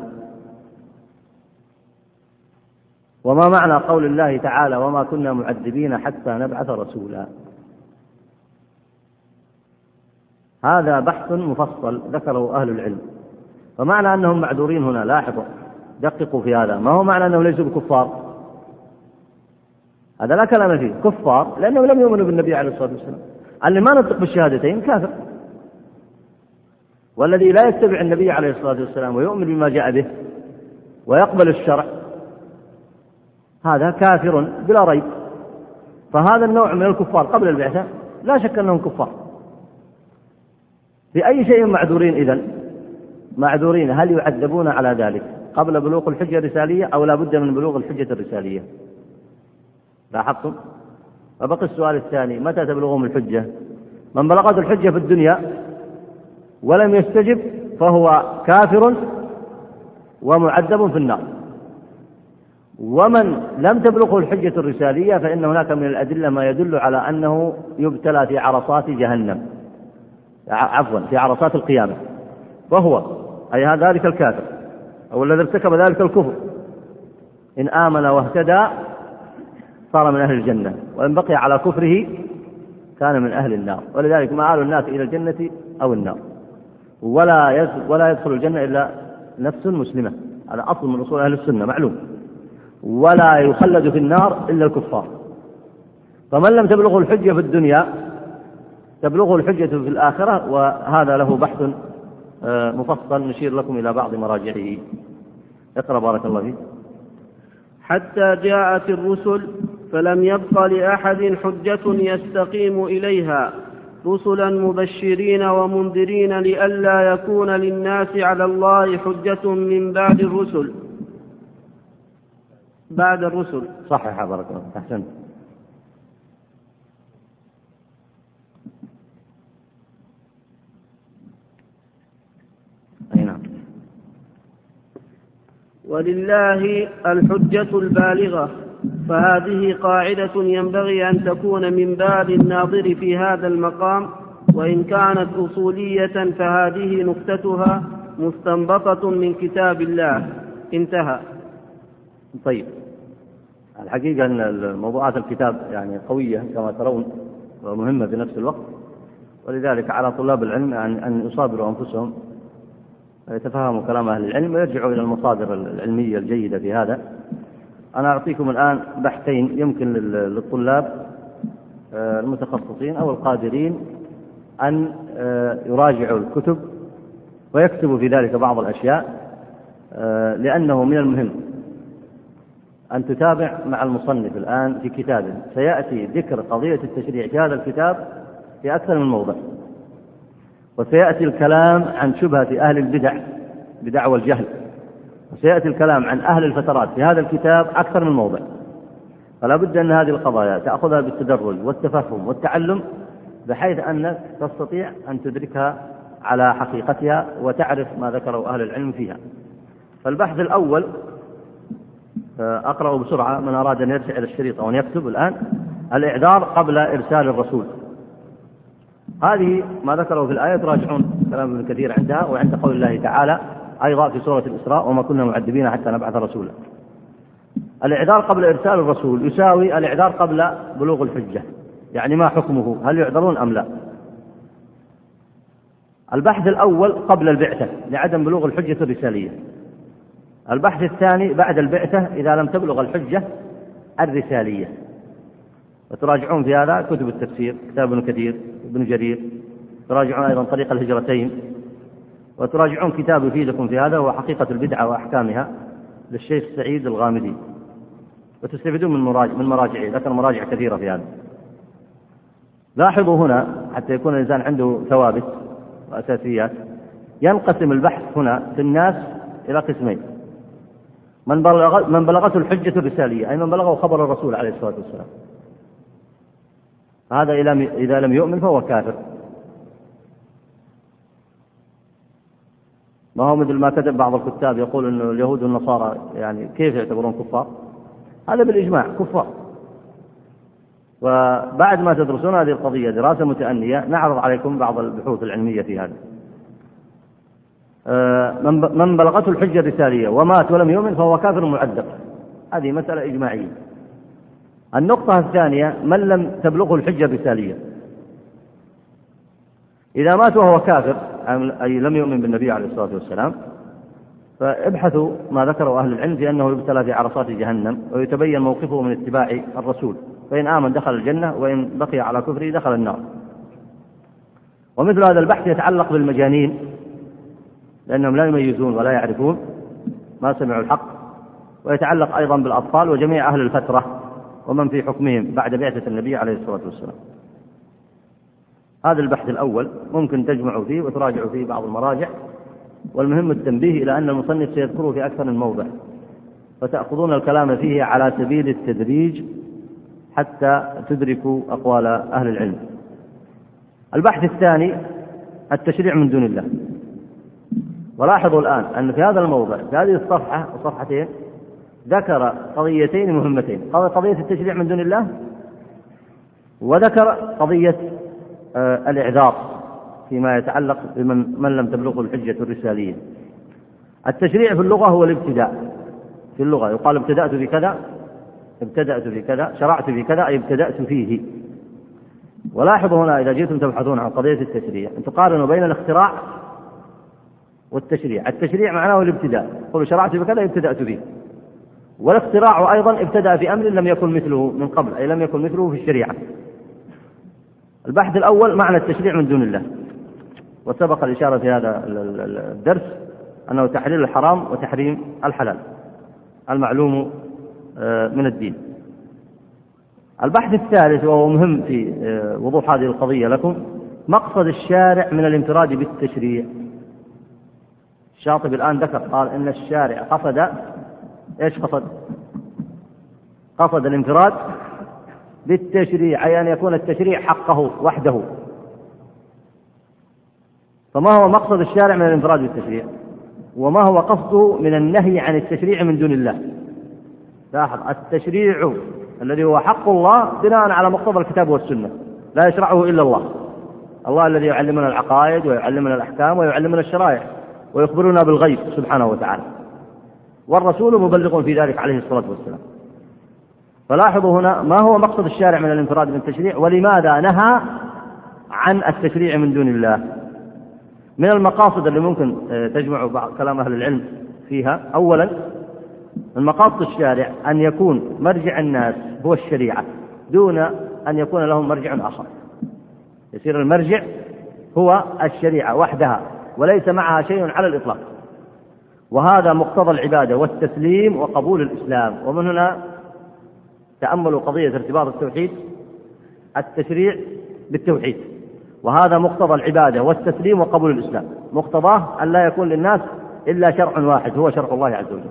وما معنى قول الله تعالى وما كنا معذبين حتى نبعث رسولا؟ هذا بحث مفصل ذكره أهل العلم. فمعنى أنهم معذورين هنا لاحظوا دققوا في هذا. ما هو معنى أنهم ليسوا بكفار؟ هذا لا كلام فيه. كفار لأنهم لم يؤمنوا بالنبي عليه الصلاة والسلام. اللي ما نطق بالشهادتين كافر. والذي لا يتبع النبي عليه الصلاة والسلام ويؤمن بما جاء به ويقبل الشرع هذا كافر بلا ريب. فهذا النوع من الكفار قبل البعثة لا شك أنهم كفار. في أي شيء معذورين إذن؟ معذورين هل يعذبون على ذلك قبل بلوغ الحجة الرسالية أو لا بد من بلوغ الحجة الرسالية؟ لاحظتم؟ فبقي السؤال الثاني متى تبلغهم الحجة؟ من بلغت الحجة في الدنيا ولم يستجب فهو كافر ومعذب في النار. ومن لم تبلغه الحجة الرسالية فإن هناك من الأدلة ما يدل على أنه يبتلى في عرصات جهنم. عفوا في عرصات القيامة. وهو أي ذلك الكافر أو الذي ارتكب ذلك الكفر. إن آمن واهتدى صار من أهل الجنة وإن بقي على كفره كان من أهل النار. ولذلك مآل الناس إلى الجنة أو النار. ولا ولا يدخل الجنة إلا نفس مسلمة. هذا أصل من أصول أهل السنة معلوم. ولا يخلد في النار إلا الكفار. فمن لم تبلغه الحجة في الدنيا تبلغه الحجة في الآخرة وهذا له بحث آه، مفصل نشير لكم إلى بعض مراجعه. اقرأ بارك الله فيك. حتى جاءت الرسل فلم يبق لأحد حجة يستقيم إليها. رسلا مبشرين ومنذرين لئلا يكون للناس على الله حجة من بعد الرسل. بعد الرسل. صحح بارك الله أحسنت. أي نعم. ولله الحجة البالغة فهذه قاعدة ينبغي أن تكون من باب الناظر في هذا المقام وإن كانت أصولية فهذه نكتتها مستنبطة من كتاب الله. انتهى. طيب. الحقيقة أن موضوعات الكتاب يعني قوية كما ترون ومهمة في نفس الوقت ولذلك على طلاب العلم أن يصابروا أنفسهم ويتفهموا كلام أهل العلم ويرجعوا إلى المصادر العلمية الجيدة في هذا. أنا أعطيكم الآن بحثين يمكن للطلاب آه، المتخصصين أو القادرين أن آه، يراجعوا الكتب ويكتبوا في ذلك بعض الأشياء آه، لأنه من المهم. أن تتابع مع المصنف الآن في كتابه سيأتي ذكر قضية التشريع في هذا الكتاب في أكثر من موضع. وسيأتي الكلام عن شبهة أهل البدع بدعوى الجهل. وسيأتي الكلام عن أهل الفترات في هذا الكتاب أكثر من موضع. فلا بد أن هذه القضايا تأخذها بالتدرج والتفهم والتعلم بحيث أنك تستطيع أن تدركها على حقيقتها وتعرف ما ذكره أهل العلم فيها. فالبحث الأول أقرأ بسرعة من أراد أن يرجع إلى الشريط أو أن يكتب الآن الإعذار قبل إرسال الرسول. هذه ما ذكره في الآية تراجعون كلام ابن كثير عندها وعند قول الله تعالى أيضا في سورة الإسراء وما كنا معذبين حتى نبعث رسولا. الإعذار قبل إرسال الرسول يساوي الإعذار قبل بلوغ الحجة. يعني ما حكمه؟ هل يعذرون أم لا؟ البحث الأول قبل البعثة لعدم بلوغ الحجة الرسالية. البحث الثاني بعد البعثة إذا لم تبلغ الحجة الرسالية. وتراجعون في هذا كتب التفسير كتاب ابن كثير ابن جرير. تراجعون أيضا طريق الهجرتين. وتراجعون كتاب يفيدكم في هذا هو حقيقة البدعة وأحكامها للشيخ سعيد الغامدي. وتستفيدون من مراجع من مراجعه ذكر مراجع كثيرة في هذا. لاحظوا هنا حتى يكون الإنسان عنده ثوابت وأساسيات ينقسم البحث هنا في الناس إلى قسمين. من بلغ من بلغته الحجة الرسالية أي من بلغه خبر الرسول عليه الصلاة والسلام. هذا إذا لم يؤمن فهو كافر. ما هو مثل ما كتب بعض الكتاب يقول أن اليهود والنصارى يعني كيف يعتبرون كفار؟ هذا بالإجماع كفار. وبعد ما تدرسون هذه القضية دراسة متأنية نعرض عليكم بعض البحوث العلمية في هذا. من بلغته الحجة الرسالية ومات ولم يؤمن فهو كافر معذب. هذه مسألة إجماعية. النقطة الثانية من لم تبلغه الحجة الرسالية؟ إذا مات وهو كافر أي لم يؤمن بالنبي عليه الصلاة والسلام فابحثوا ما ذكره أهل العلم في أنه يبتلى في عرصات جهنم ويتبين موقفه من اتباع الرسول. فإن آمن دخل الجنة وإن بقي على كفره دخل النار. ومثل هذا البحث يتعلق بالمجانين. لأنهم لا يميزون ولا يعرفون ما سمعوا الحق ويتعلق أيضا بالأطفال وجميع أهل الفترة ومن في حكمهم بعد بعثة النبي عليه الصلاة والسلام. هذا البحث الأول ممكن تجمعوا فيه وتراجعوا فيه بعض المراجع والمهم التنبيه إلى أن المصنف سيذكره في أكثر من موضع فتأخذون الكلام فيه على سبيل التدريج حتى تدركوا أقوال أهل العلم. البحث الثاني التشريع من دون الله. ولاحظوا الآن أن في هذا الموضع في هذه الصفحة وصفحتين ذكر قضيتين مهمتين. قضية التشريع من دون الله وذكر قضية آه، الإعذار فيما يتعلق بمن من لم تبلغه الحجة الرسالية. التشريع في اللغة هو الابتداء. في اللغة يقال ابتدأت بكذا ابتدأت في كذا شرعت في كذا أي ابتدأت فيه. ولاحظوا هنا إذا جئتم تبحثون عن قضية التشريع أن تقارنوا بين الاختراع والتشريع. التشريع معناه الابتداء. قل شرعت بكذا ابتدأت به والاختراع أيضا ابتدأ في أمر لم يكن مثله من قبل أي لم يكن مثله في الشريعة. البحث الأول معنى التشريع من دون الله. وسبق الإشارة في هذا الدرس أنه تحليل الحرام وتحريم الحلال. المعلوم آه، من الدين. البحث الثالث وهو مهم في آه، وضوح هذه القضية لكم مقصد الشارع من الانفراد بالتشريع. الشاطبي الآن ذكر قال إن الشارع قصد إيش قصد؟ قصد الانفراد بالتشريع أي أن يكون التشريع حقه وحده. فما هو مقصد الشارع من الانفراد بالتشريع وما هو قصده من النهي عن التشريع من دون الله؟ لاحظ التشريع الذي هو حق الله بناء على مقتضى الكتاب والسنة لا يشرعه إلا الله. الله الذي يعلمنا العقائد ويعلمنا الأحكام ويعلمنا الشرائع. ويخبرنا بالغيب سبحانه وتعالى. والرسول مبلغ في ذلك عليه الصلاة والسلام. فلاحظوا هنا ما هو مقصد الشارع من الانفراد من التشريع ولماذا نهى عن التشريع من دون الله. من المقاصد اللي ممكن آه، تجمع بعض كلام أهل العلم فيها. أولا من مقاصد الشارع أن يكون مرجع الناس هو الشريعة دون أن يكون لهم مرجع آخر. يصير المرجع هو الشريعة وحدها. وليس معها شيء على الإطلاق. وهذا مقتضى العبادة والتسليم وقبول الإسلام. ومن هنا تأملوا قضية ارتباط التوحيد التشريع بالتوحيد. وهذا مقتضى العبادة والتسليم وقبول الإسلام. مقتضاه أن لا يكون للناس إلا شرع واحد هو شرع الله عز وجل.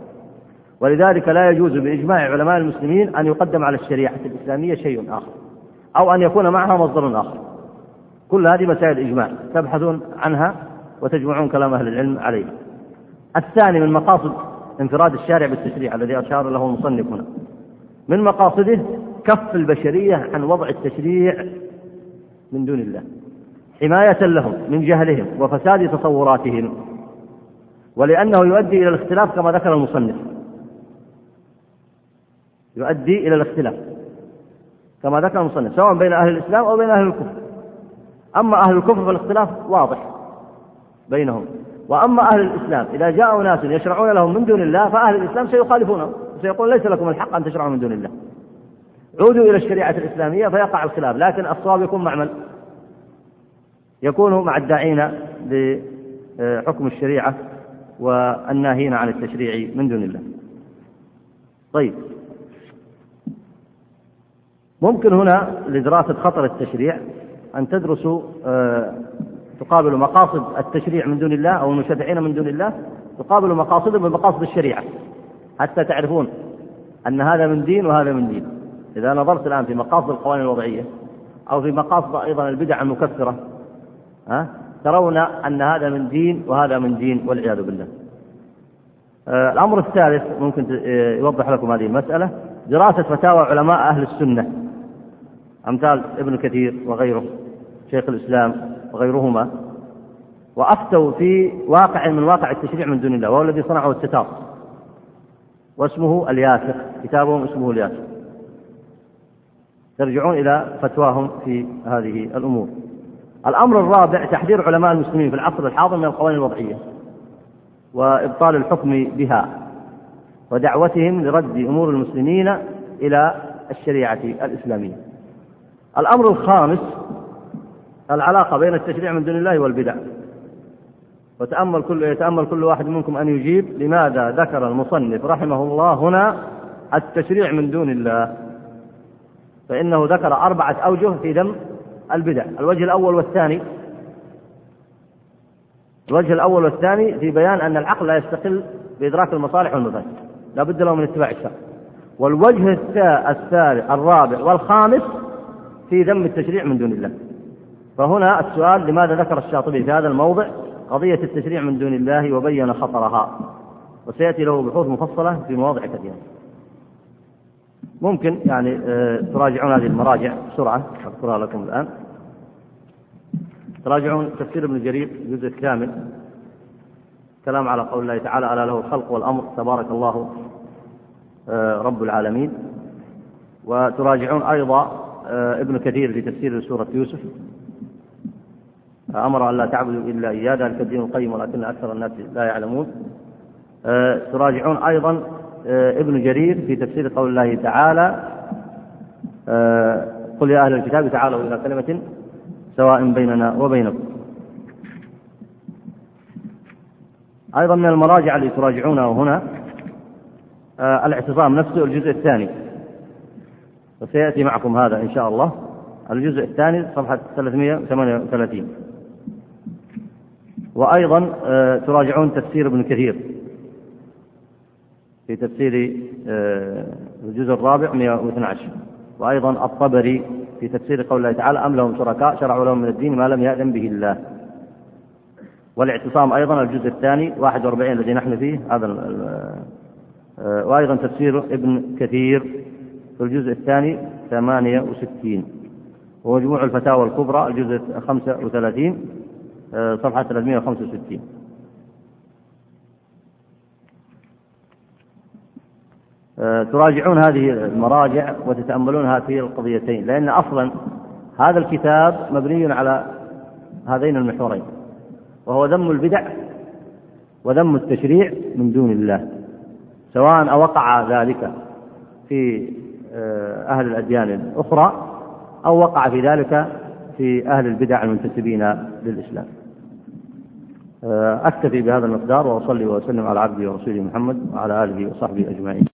ولذلك لا يجوز بإجماع علماء المسلمين أن يقدم على الشريعة الإسلامية شيء آخر أو أن يكون معها مصدر آخر. كل هذه مسائل إجماع. تبحثون عنها. وتجمعون كلام أهل العلم عليها الثاني من مقاصد انفراد الشارع بالتشريع الذي أشار له المصنف هنا. من مقاصده كف البشرية عن وضع التشريع من دون الله. حماية لهم من جهلهم وفساد تصوراتهم. ولأنه يؤدي إلى الاختلاف كما ذكر المصنف. يؤدي إلى الاختلاف كما ذكر المصنف سواء بين أهل الإسلام أو بين أهل الكفر. أما أهل الكفر فالاختلاف واضح. بينهم. وأما أهل الإسلام إذا جاءوا ناس يشرعون لهم من دون الله فأهل الإسلام سيخالفونهم سيقول ليس لكم الحق أن تشرعوا من دون الله. عودوا إلى الشريعة الإسلامية فيقع الخلاف. لكن الصواب يكون مع من؟ يكون مع الداعين لحكم الشريعة والناهين عن التشريع من دون الله. طيب. ممكن هنا لدراسة خطر التشريع أن تدرسوا آه، تقابل مقاصد التشريع من دون الله أو المشرعين من دون الله تقابل مقاصدهم بمقاصد الشريعة حتى تعرفون أن هذا من دين وهذا من دين. إذا نظرت الآن في مقاصد القوانين الوضعية أو في مقاصد أيضا البدع المكفرة ها ترون أن هذا من دين وهذا من دين والعياذ بالله. آه، الأمر الثالث ممكن آه، يوضح لكم هذه المسألة دراسة فتاوى علماء أهل السنة أمثال ابن كثير وغيره شيخ الإسلام وغيرهما وأفتوا في واقع من واقع التشريع من دون الله وهو الذي صنعه التتار واسمه الياسر. كتابهم اسمه الياسر. ترجعون إلى فتواهم في هذه الأمور. الأمر الرابع تحذير علماء المسلمين في العصر الحاضر من القوانين الوضعية وإبطال الحكم بها ودعوتهم لرد أمور المسلمين إلى الشريعة الإسلامية. الأمر الخامس العلاقة بين التشريع من دون الله والبدع. وتأمل كل يتأمل كل واحد منكم أن يجيب لماذا ذكر المصنف رحمه الله هنا التشريع من دون الله. فإنه ذكر أربعة أوجه في ذم البدع. الوجه الأول والثاني. الوجه الأول والثاني في بيان أن العقل لا يستقل بإدراك المصالح والمفاسد. لا بد له من اتباع الشرع. والوجه الثالث الرابع والخامس في ذم التشريع من دون الله. فهنا السؤال لماذا ذكر الشاطبي في هذا الموضع قضية التشريع من دون الله وبين خطرها؟ وسيأتي له بحوث مفصلة في مواضع كثيرة. ممكن يعني آه، تراجعون هذه المراجع بسرعة أذكرها لكم الآن. تراجعون تفسير ابن جرير الجزء الثامن كلام على قول الله تعالى ألا له الخلق والأمر تبارك الله آه، رب العالمين. وتراجعون أيضا آه، ابن كثير في تفسير سورة يوسف. أمر أن لا تعبدوا إلا إياه ذلك الدين القيم ولكن أكثر الناس لا يعلمون. آه، تراجعون أيضا آه، ابن جرير في تفسير قول الله تعالى آه، قل يا أهل الكتاب تعالوا إلى كلمة سواء بيننا وبينكم. أيضا من المراجع التي تراجعونه هنا الاعتصام نفسه الجزء الثاني. وسيأتي معكم هذا إن شاء الله. الجزء الثاني صفحة 338 وأيضا آه، تراجعون تفسير ابن كثير. في تفسير آه، الجزء الرابع 112 وأيضا الطبري في تفسير قول الله تعالى أم لهم شركاء شرعوا لهم من الدين ما لم يأذن به الله. والاعتصام أيضا الجزء الثاني 41 الذي نحن فيه هذا آه، وأيضا تفسير ابن كثير. في الجزء الثاني 68 ومجموع الفتاوى الكبرى الجزء 35 آه، صفحة 365 آه، تراجعون هذه المراجع وتتأملونها في القضيتين لأن أصلا هذا الكتاب مبني على هذين المحورين وهو ذم البدع وذم التشريع من دون الله سواء أوقع ذلك في آه، أهل الأديان الأخرى أو وقع في ذلك في أهل البدع المنتسبين للإسلام. أكتفي بهذا المقدار وأصلي وأسلم على عبدي ورسوله محمد وعلى آله وصحبه أجمعين.